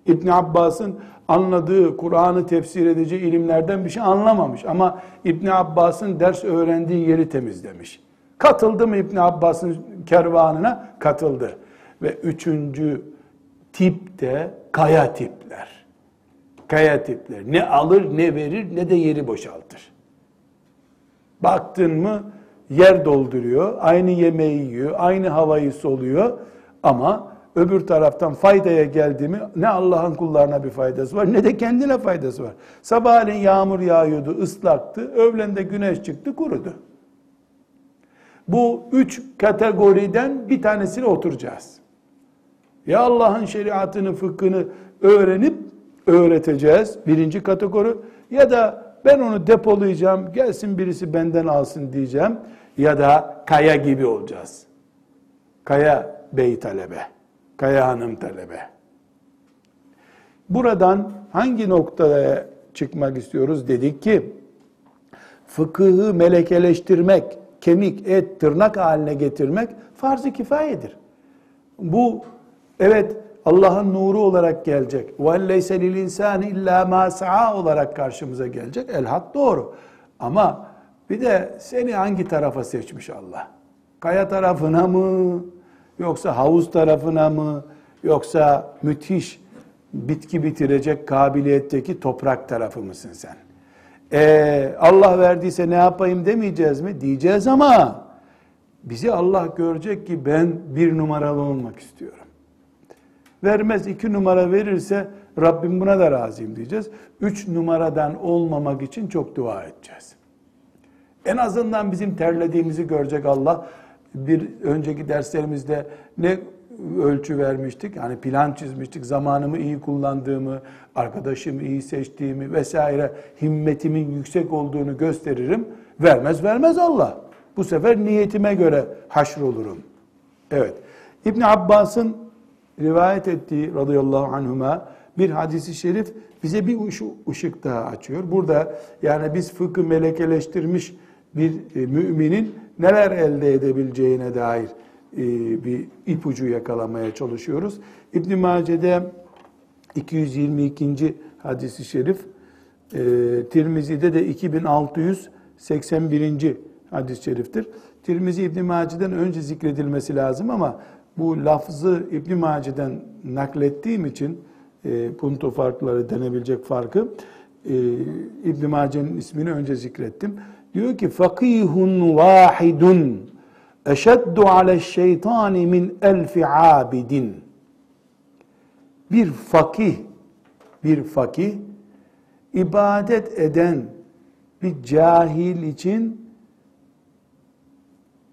İbn Abbas'ın anladığı, Kur'an'ı tefsir edeceği ilimlerden bir şey anlamamış. Ama İbn Abbas'ın ders öğrendiği yeri temizlemiş. Katıldı mı İbn Abbas'ın kervanına? Katıldı. Ve üçüncü tip de kaya tipler. Kaya tipler. Ne alır ne verir ne de yeri boşaltır. Baktın mı yer dolduruyor, aynı yemeği yiyor, aynı havayı soluyor ama öbür taraftan faydaya geldi mi ne Allah'ın kullarına bir faydası var ne de kendine faydası var. Sabahleyin yağmur yağıyordu, ıslaktı. Öğlende güneş çıktı, kurudu. Bu üç kategoriden bir tanesine oturacağız. Ya Allah'ın şeriatını, fıkhını öğrenip öğreteceğiz. Birinci kategori. Ya da ben onu depolayacağım, gelsin birisi benden alsın diyeceğim. Ya da kaya gibi olacağız. Kaya bey talebe. Kaya Hanım talebe. Buradan hangi noktaya çıkmak istiyoruz? Dedik ki fıkıhı melekeleştirmek, kemik, et, tırnak haline getirmek farz-ı kifayedir. Bu Evet, Allah'ın nuru olarak gelecek. وَاَلَّيْسَ لِلْاِنْسَانِ illa مَا سَعَى olarak karşımıza gelecek. El hak doğru. Ama bir de seni hangi tarafa seçmiş Allah? Kaya tarafına mı? Yoksa havuz tarafına mı? Yoksa müthiş bitki bitirecek kabiliyetteki toprak tarafı mısın sen? Ee, Allah verdiyse ne yapayım demeyeceğiz mi? Diyeceğiz ama bizi Allah görecek ki ben bir numaralı olmak istiyorum. Vermez iki numara verirse Rabbim buna da razıyım diyeceğiz. Üç numaradan olmamak için çok dua edeceğiz. En azından bizim terlediğimizi görecek Allah. Bir önceki derslerimizde ne ölçü vermiştik? Yani plan çizmiştik. Zamanımı iyi kullandığımı, arkadaşımı iyi seçtiğimi vesaire himmetimin yüksek olduğunu gösteririm. Vermez vermez Allah. Bu sefer niyetime göre haşr olurum. Evet. İbn Abbas'ın rivayet ettiği radıyallahu anhuma bir hadisi şerif bize bir ışık daha açıyor. Burada yani biz fıkı melekeleştirmiş bir e, müminin neler elde edebileceğine dair e, bir ipucu yakalamaya çalışıyoruz. İbn Mace'de 222. hadisi şerif, e, Tirmizi'de de 2681. hadis-i şeriftir. Tirmizi İbn Mace'den önce zikredilmesi lazım ama bu lafzı İbn Mace'den naklettiğim için e, punto farkları denebilecek farkı e, İbn Mace'nin ismini önce zikrettim. Diyor ki fakihun vahidun eşeddu ale şeytani min elfi abidin. Bir fakih, bir fakih ibadet eden bir cahil için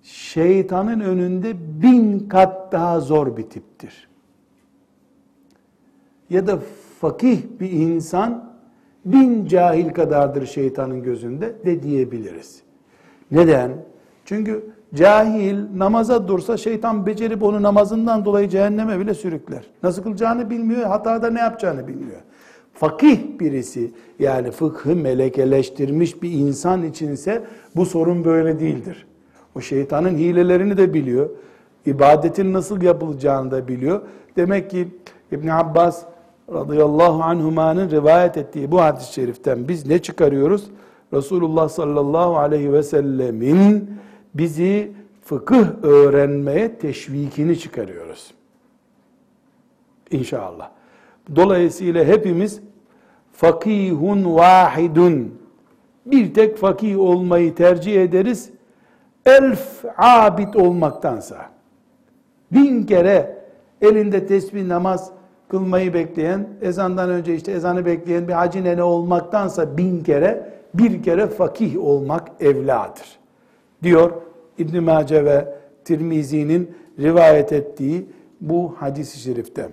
şeytanın önünde bin kat daha zor bir tiptir. Ya da fakih bir insan bin cahil kadardır şeytanın gözünde de diyebiliriz. Neden? Çünkü cahil namaza dursa şeytan becerip onu namazından dolayı cehenneme bile sürükler. Nasıl kılacağını bilmiyor, hatada ne yapacağını bilmiyor. Fakih birisi yani fıkhı melekeleştirmiş bir insan içinse bu sorun böyle değildir. O şeytanın hilelerini de biliyor. İbadetin nasıl yapılacağını da biliyor. Demek ki İbn Abbas radıyallahu anhumanın rivayet ettiği bu hadis-i şeriften biz ne çıkarıyoruz? Resulullah sallallahu aleyhi ve sellemin bizi fıkıh öğrenmeye teşvikini çıkarıyoruz. İnşallah. Dolayısıyla hepimiz fakihun vahidun bir tek fakih olmayı tercih ederiz. Elf abid olmaktansa. Bin kere elinde tesbih namaz kılmayı bekleyen, ezandan önce işte ezanı bekleyen bir hacı nene olmaktansa bin kere, bir kere fakih olmak evladır. Diyor İbn Mace ve Tirmizi'nin rivayet ettiği bu hadis-i şerifte.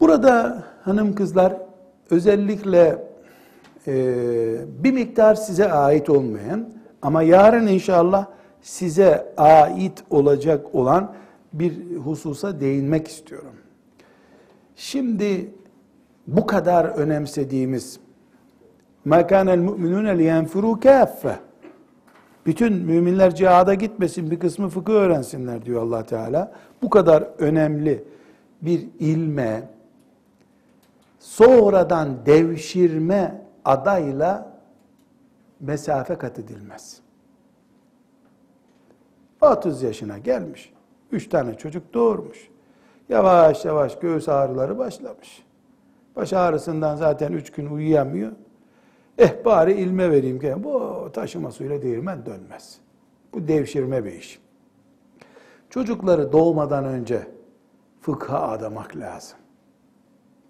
Burada hanım kızlar özellikle e, bir miktar size ait olmayan ama yarın inşallah size ait olacak olan bir hususa değinmek istiyorum. Şimdi bu kadar önemsediğimiz مَا كَانَ الْمُؤْمِنُونَ لِيَنْفِرُوا كَافَّةً Bütün müminler cihada gitmesin, bir kısmı fıkıh öğrensinler diyor allah Teala. Bu kadar önemli bir ilme sonradan devşirme adayla mesafe kat edilmez. 30 yaşına gelmiş. Üç tane çocuk doğurmuş. Yavaş yavaş göğüs ağrıları başlamış. Baş ağrısından zaten üç gün uyuyamıyor. Eh bari ilme vereyim ki bu taşıma suyla değirmen dönmez. Bu devşirme bir iş. Çocukları doğmadan önce fıkha adamak lazım.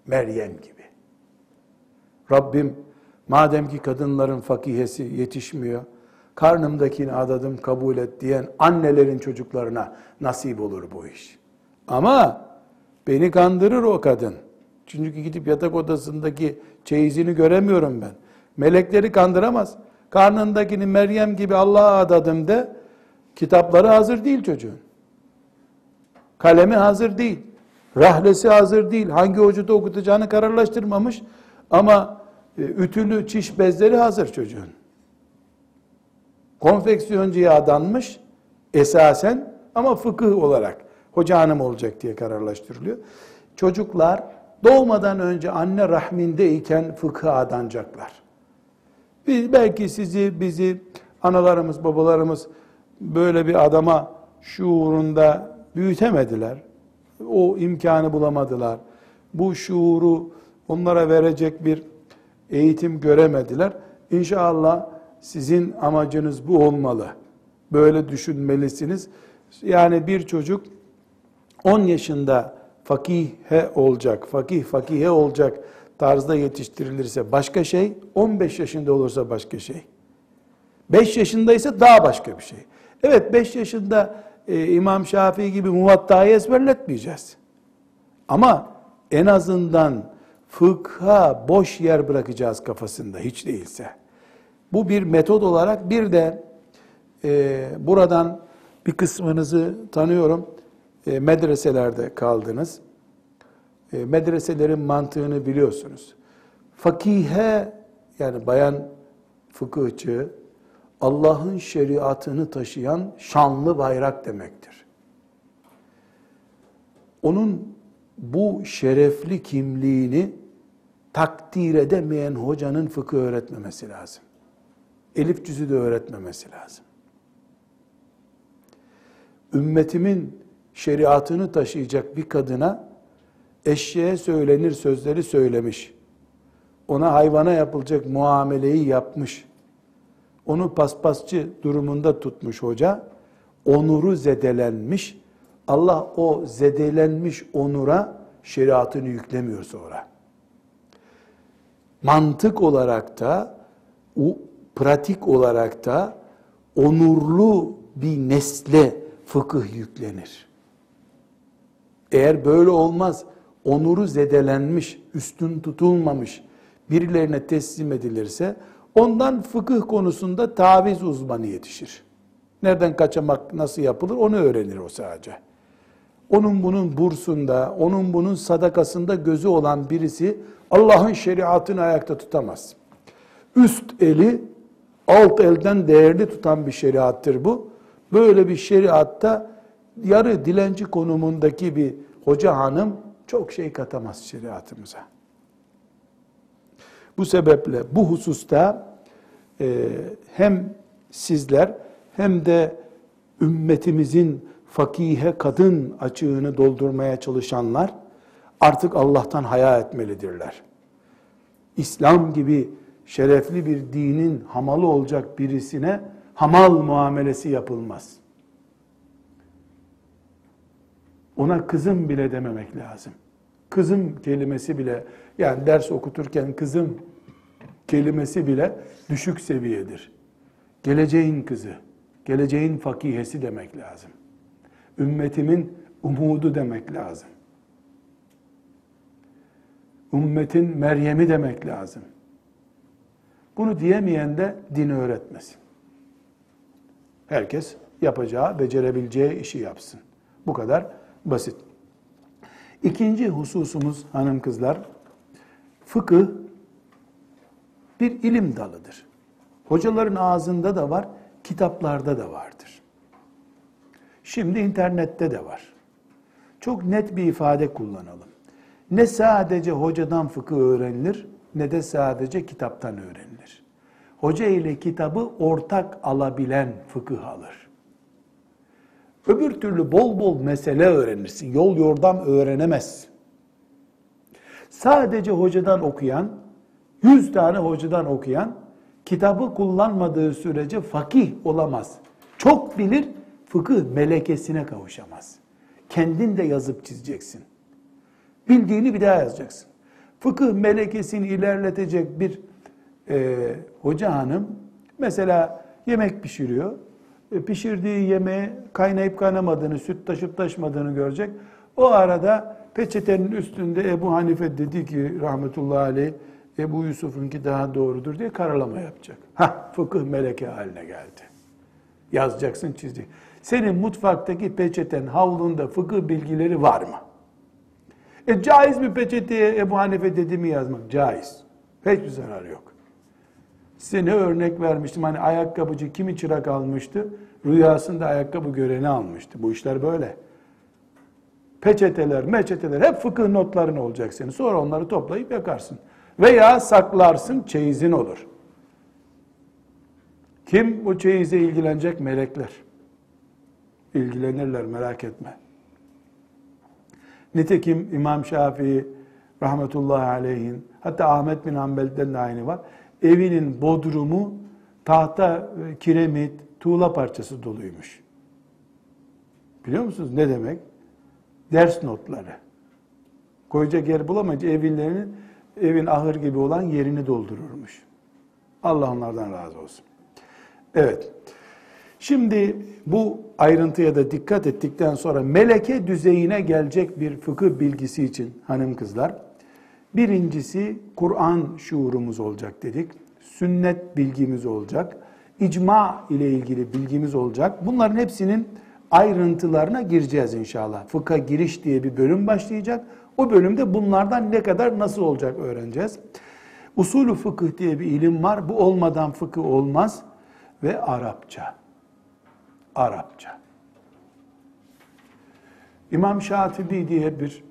Meryem gibi. Rabbim madem ki kadınların fakihesi yetişmiyor, karnımdakini adadım kabul et diyen annelerin çocuklarına nasip olur bu iş. Ama beni kandırır o kadın. Çünkü gidip yatak odasındaki çeyizini göremiyorum ben. Melekleri kandıramaz. Karnındakini Meryem gibi Allah'a adadım de kitapları hazır değil çocuğun. Kalemi hazır değil. Rahlesi hazır değil. Hangi hocuda okutacağını kararlaştırmamış. Ama e, ütülü çiş bezleri hazır çocuğun konfeksiyoncuya adanmış esasen ama fıkıh olarak hoca hanım olacak diye kararlaştırılıyor. Çocuklar doğmadan önce anne rahmindeyken fıkha adanacaklar. Biz, belki sizi, bizi, analarımız, babalarımız böyle bir adama şuurunda büyütemediler. O imkanı bulamadılar. Bu şuuru onlara verecek bir eğitim göremediler. İnşallah sizin amacınız bu olmalı. Böyle düşünmelisiniz. Yani bir çocuk 10 yaşında fakihe olacak, fakih fakihe olacak tarzda yetiştirilirse başka şey, 15 yaşında olursa başka şey. 5 yaşındaysa daha başka bir şey. Evet 5 yaşında e, İmam Şafii gibi muvattayı ezberletmeyeceğiz. Ama en azından fıkha boş yer bırakacağız kafasında hiç değilse. Bu bir metod olarak bir de e, buradan bir kısmınızı tanıyorum. E, medreselerde kaldınız. E, medreselerin mantığını biliyorsunuz. Fakihe yani bayan fıkıhçı Allah'ın şeriatını taşıyan şanlı bayrak demektir. Onun bu şerefli kimliğini takdir edemeyen hocanın fıkıh öğretmemesi lazım. Elif cüzü de öğretmemesi lazım. Ümmetimin şeriatını taşıyacak bir kadına eşeğe söylenir sözleri söylemiş. Ona hayvana yapılacak muameleyi yapmış. Onu paspasçı durumunda tutmuş hoca. Onuru zedelenmiş. Allah o zedelenmiş onura şeriatını yüklemiyor sonra. Mantık olarak da pratik olarak da onurlu bir nesle fıkıh yüklenir. Eğer böyle olmaz, onuru zedelenmiş, üstün tutulmamış birilerine teslim edilirse ondan fıkıh konusunda taviz uzmanı yetişir. Nereden kaçamak nasıl yapılır onu öğrenir o sadece. Onun bunun bursunda, onun bunun sadakasında gözü olan birisi Allah'ın şeriatını ayakta tutamaz. Üst eli alt elden değerli tutan bir şeriattır bu. Böyle bir şeriatta yarı dilenci konumundaki bir hoca hanım çok şey katamaz şeriatımıza. Bu sebeple bu hususta e, hem sizler hem de ümmetimizin fakihe kadın açığını doldurmaya çalışanlar artık Allah'tan haya etmelidirler. İslam gibi şerefli bir dinin hamalı olacak birisine hamal muamelesi yapılmaz. Ona kızım bile dememek lazım. Kızım kelimesi bile yani ders okuturken kızım kelimesi bile düşük seviyedir. Geleceğin kızı, geleceğin fakihesi demek lazım. Ümmetimin umudu demek lazım. Ümmetin Meryem'i demek lazım. Bunu diyemeyen de din öğretmesin. Herkes yapacağı, becerebileceği işi yapsın. Bu kadar basit. İkinci hususumuz hanım kızlar, fıkıh bir ilim dalıdır. Hocaların ağzında da var, kitaplarda da vardır. Şimdi internette de var. Çok net bir ifade kullanalım. Ne sadece hocadan fıkıh öğrenilir, ne de sadece kitaptan öğrenilir. Hoca ile kitabı ortak alabilen fıkıh alır. Öbür türlü bol bol mesele öğrenirsin. Yol yordam öğrenemez. Sadece hocadan okuyan, yüz tane hocadan okuyan, kitabı kullanmadığı sürece fakih olamaz. Çok bilir, fıkıh melekesine kavuşamaz. Kendin de yazıp çizeceksin. Bildiğini bir daha yazacaksın. Fıkıh melekesini ilerletecek bir e, hoca hanım, mesela yemek pişiriyor, e, pişirdiği yemeğe kaynayıp kaynamadığını, süt taşıp taşmadığını görecek. O arada peçetenin üstünde Ebu Hanife dedi ki rahmetullahi aleyh, Ebu Yusuf'unki daha doğrudur diye karalama yapacak. Ha, fıkıh meleke haline geldi. Yazacaksın, çizecek. Senin mutfaktaki peçeten, havlunda fıkıh bilgileri var mı? E caiz mi peçeteye Ebu Hanife dedi mi yazmak? Caiz. Hiçbir zararı yok. Size ne örnek vermiştim? Hani ayakkabıcı kimi çırak almıştı? Rüyasında ayakkabı göreni almıştı. Bu işler böyle. peçeteler, meçeteler hep fıkıh notların olacak senin. Sonra onları toplayıp yakarsın. Veya saklarsın, çeyizin olur. Kim bu çeyize ilgilenecek? Melekler. İlgilenirler merak etme. Nitekim İmam Şafii rahmetullahi aleyhin hatta Ahmet bin Hanbel'den de aynı var. Evinin bodrumu tahta, e, kiremit, tuğla parçası doluymuş. Biliyor musunuz ne demek? Ders notları. Koyacak yer bulamayınca evlilerinin evin ahır gibi olan yerini doldururmuş. Allah onlardan razı olsun. Evet. Şimdi bu ayrıntıya da dikkat ettikten sonra meleke düzeyine gelecek bir fıkıh bilgisi için hanım kızlar. Birincisi Kur'an şuurumuz olacak dedik. Sünnet bilgimiz olacak. İcma ile ilgili bilgimiz olacak. Bunların hepsinin ayrıntılarına gireceğiz inşallah. Fıkha giriş diye bir bölüm başlayacak. O bölümde bunlardan ne kadar nasıl olacak öğreneceğiz. Usulü fıkıh diye bir ilim var. Bu olmadan fıkıh olmaz. Ve Arapça. Arapça. İmam Şatibi diye bir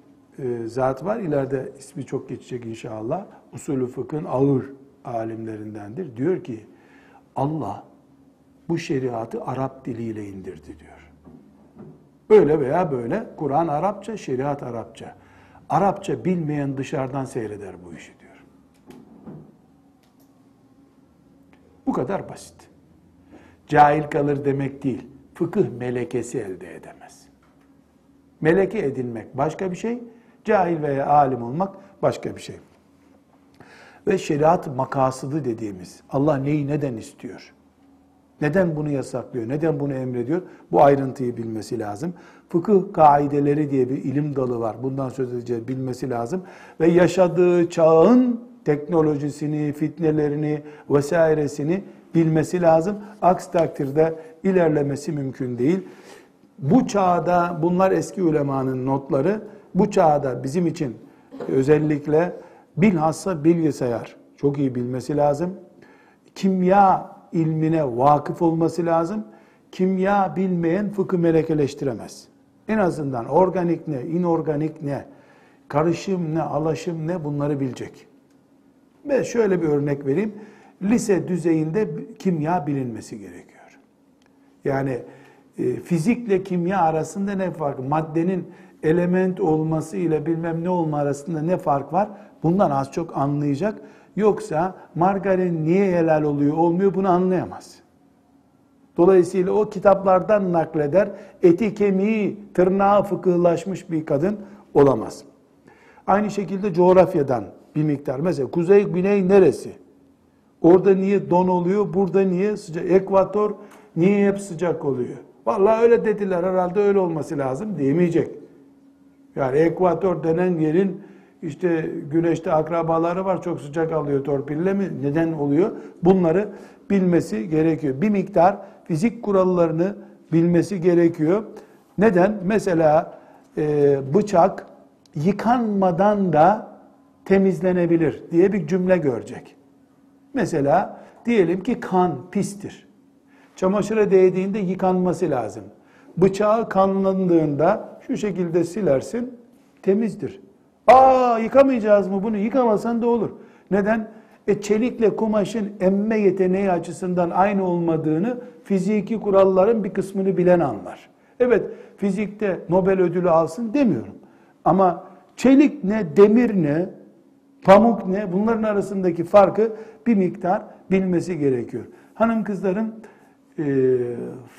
e, zat var. İleride ismi çok geçecek inşallah. Usulü fıkhın ağır alimlerindendir. Diyor ki Allah bu şeriatı Arap diliyle indirdi diyor. Böyle veya böyle Kur'an Arapça, şeriat Arapça. Arapça bilmeyen dışarıdan seyreder bu işi diyor. Bu kadar basit. Cahil kalır demek değil. Fıkıh melekesi elde edemez. Meleke edinmek başka bir şey, cahil veya alim olmak başka bir şey. Ve şeriat makasıdı dediğimiz, Allah neyi neden istiyor? Neden bunu yasaklıyor? Neden bunu emrediyor? Bu ayrıntıyı bilmesi lazım. Fıkıh kaideleri diye bir ilim dalı var. Bundan söz edeceğiz bilmesi lazım. Ve yaşadığı çağın teknolojisini, fitnelerini vesairesini bilmesi lazım. Aksi takdirde ilerlemesi mümkün değil. Bu çağda bunlar eski ulemanın notları. Bu çağda bizim için özellikle bilhassa bilgisayar çok iyi bilmesi lazım. Kimya ilmine vakıf olması lazım. Kimya bilmeyen fıkı melekeleştiremez. En azından organik ne, inorganik ne, karışım ne, alaşım ne bunları bilecek. Ve şöyle bir örnek vereyim. Lise düzeyinde kimya bilinmesi gerekiyor. Yani e, fizikle kimya arasında ne fark? Maddenin element olması ile bilmem ne olma arasında ne fark var? Bundan az çok anlayacak. Yoksa margarin niye helal oluyor, olmuyor bunu anlayamaz. Dolayısıyla o kitaplardan nakleder, eti kemiği, tırnağı fıkıhlaşmış bir kadın olamaz. Aynı şekilde coğrafyadan bir miktar. Mesela kuzey, güney neresi? Orada niye don oluyor, burada niye sıcak? Ekvator niye hep sıcak oluyor? Vallahi öyle dediler herhalde öyle olması lazım demeyecek. Yani ekvator denen yerin işte güneşte akrabaları var çok sıcak alıyor torpille mi? Neden oluyor? Bunları bilmesi gerekiyor. Bir miktar fizik kurallarını bilmesi gerekiyor. Neden? Mesela e, bıçak yıkanmadan da temizlenebilir diye bir cümle görecek. Mesela diyelim ki kan pistir. Çamaşıra değdiğinde yıkanması lazım. Bıçağı kanlandığında şu şekilde silersin, temizdir. Aa yıkamayacağız mı bunu? Yıkamasan da olur. Neden? E çelikle kumaşın emme yeteneği açısından aynı olmadığını fiziki kuralların bir kısmını bilen anlar. Evet fizikte Nobel ödülü alsın demiyorum. Ama çelik ne, demir ne, pamuk ne bunların arasındaki farkı bir miktar bilmesi gerekiyor. Hanım kızların e,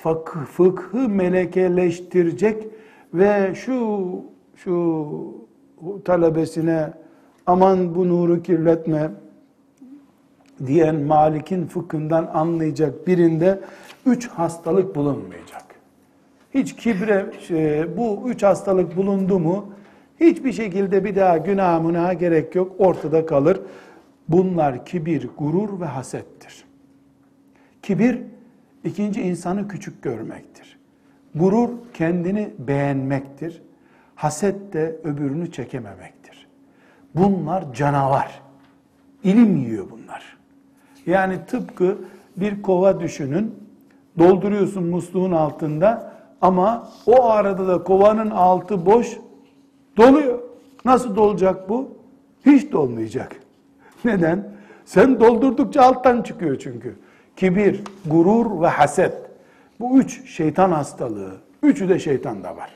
fıkh, fıkhı melekeleştirecek ve şu şu talebesine aman bu nuru kirletme diyen Malik'in fıkhından anlayacak birinde üç hastalık bulunmayacak. Hiç kibre, şey, bu üç hastalık bulundu mu hiçbir şekilde bir daha günah münaha gerek yok ortada kalır. Bunlar kibir, gurur ve hasettir. Kibir ikinci insanı küçük görmektir. Gurur kendini beğenmektir. Haset de öbürünü çekememektir. Bunlar canavar. İlim yiyor bunlar. Yani tıpkı bir kova düşünün. Dolduruyorsun musluğun altında ama o arada da kovanın altı boş Doluyor. Nasıl dolacak bu? Hiç dolmayacak. Neden? Sen doldurdukça alttan çıkıyor çünkü. Kibir, gurur ve haset. Bu üç şeytan hastalığı. Üçü de şeytanda var.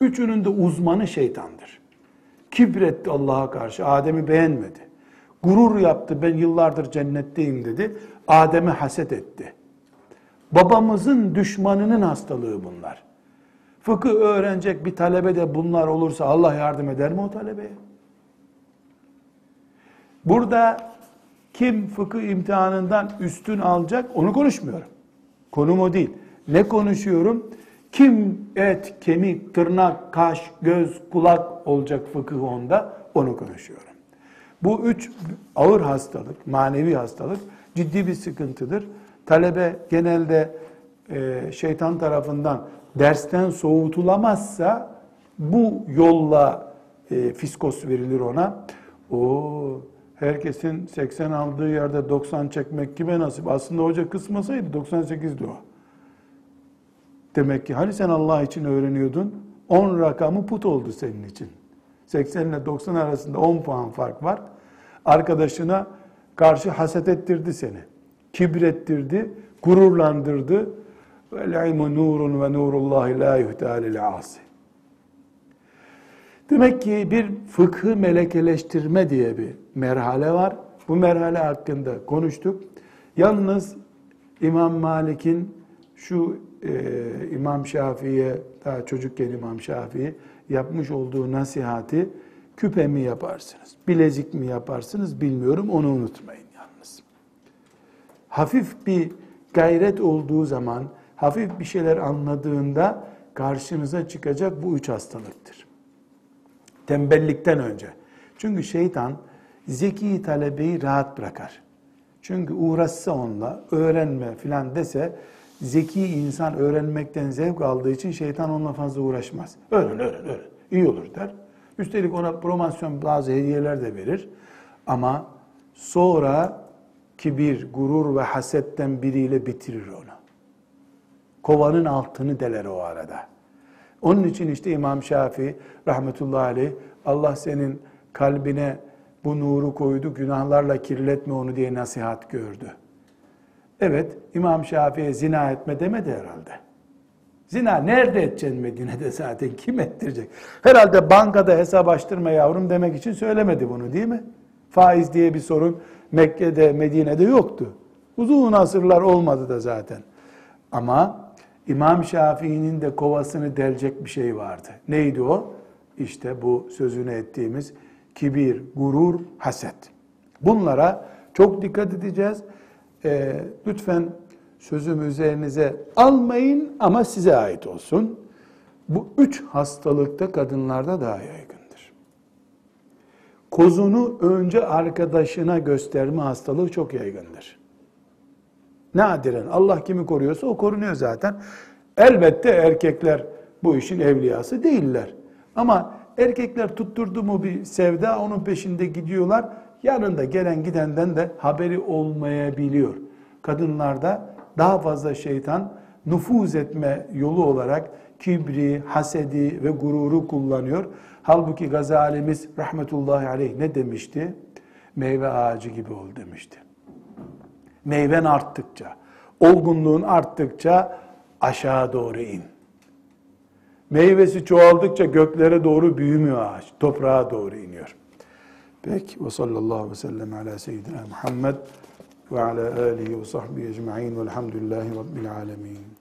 Üçünün de uzmanı şeytandır. Kibretti Allah'a karşı. Adem'i beğenmedi. Gurur yaptı. Ben yıllardır cennetteyim dedi. Adem'i haset etti. Babamızın düşmanının hastalığı bunlar. Fıkıh öğrenecek bir talebe de bunlar olursa Allah yardım eder mi o talebeye? Burada kim fıkıh imtihanından üstün alacak onu konuşmuyorum. Konum o değil. Ne konuşuyorum? Kim et, kemik, tırnak, kaş, göz, kulak olacak fıkıh onda onu konuşuyorum. Bu üç ağır hastalık, manevi hastalık ciddi bir sıkıntıdır. Talebe genelde e, şeytan tarafından dersten soğutulamazsa bu yolla e, fiskos verilir ona. O herkesin 80 aldığı yerde 90 çekmek kime nasip? Aslında hoca kısmasaydı 98'di o. Demek ki hani sen Allah için öğreniyordun? 10 rakamı put oldu senin için. 80 ile 90 arasında 10 puan fark var. Arkadaşına karşı haset ettirdi seni. Kibrettirdi, gururlandırdı. Vel ilmu nurun ve nurullahi la yuhta lil asi. Demek ki bir fıkhı melekeleştirme diye bir merhale var. Bu merhale hakkında konuştuk. Yalnız İmam Malik'in şu e, İmam Şafii'ye daha çocukken İmam Şafii yapmış olduğu nasihati küpe mi yaparsınız, bilezik mi yaparsınız bilmiyorum onu unutmayın yalnız. Hafif bir gayret olduğu zaman, hafif bir şeyler anladığında karşınıza çıkacak bu üç hastalıktır. Tembellikten önce. Çünkü şeytan zeki talebeyi rahat bırakar. Çünkü uğraşsa onunla, öğrenme filan dese, zeki insan öğrenmekten zevk aldığı için şeytan onunla fazla uğraşmaz. Öğren, öğren, öğren. İyi olur der. Üstelik ona promosyon bazı hediyeler de verir. Ama sonra kibir, gurur ve hasetten biriyle bitirir onu. Kovanın altını deler o arada. Onun için işte İmam Şafii rahmetullahi aleyh Allah senin kalbine bu nuru koydu, günahlarla kirletme onu diye nasihat gördü. Evet, İmam Şafii'ye zina etme demedi herhalde. Zina nerede edeceksin Medine'de zaten? Kim ettirecek? Herhalde bankada hesap açtırma yavrum demek için söylemedi bunu değil mi? Faiz diye bir sorun Mekke'de, Medine'de yoktu. Uzun asırlar olmadı da zaten. Ama İmam Şafii'nin de kovasını delecek bir şey vardı. Neydi o? İşte bu sözünü ettiğimiz kibir, gurur, haset. Bunlara çok dikkat edeceğiz. Ee, lütfen sözümü üzerinize almayın ama size ait olsun. Bu üç hastalıkta kadınlarda daha yaygındır. Kozunu önce arkadaşına gösterme hastalığı çok yaygındır. Nadiren Allah kimi koruyorsa o korunuyor zaten. Elbette erkekler bu işin evliyası değiller. Ama erkekler tutturdu mu bir sevda onun peşinde gidiyorlar. Yanında gelen gidenden de haberi olmayabiliyor. Kadınlarda daha fazla şeytan nüfuz etme yolu olarak kibri, hasedi ve gururu kullanıyor. Halbuki Gazalimiz rahmetullahi aleyh ne demişti? Meyve ağacı gibi ol demişti. Meyven arttıkça, olgunluğun arttıkça aşağı doğru in. Meyvesi çoğaldıkça göklere doğru büyümüyor ağaç, toprağa doğru iniyor. Peki ve sallallahu aleyhi ve sellem ala seyyidina Muhammed ve ala alihi ve sahbihi ecma'in velhamdülillahi rabbil alemin.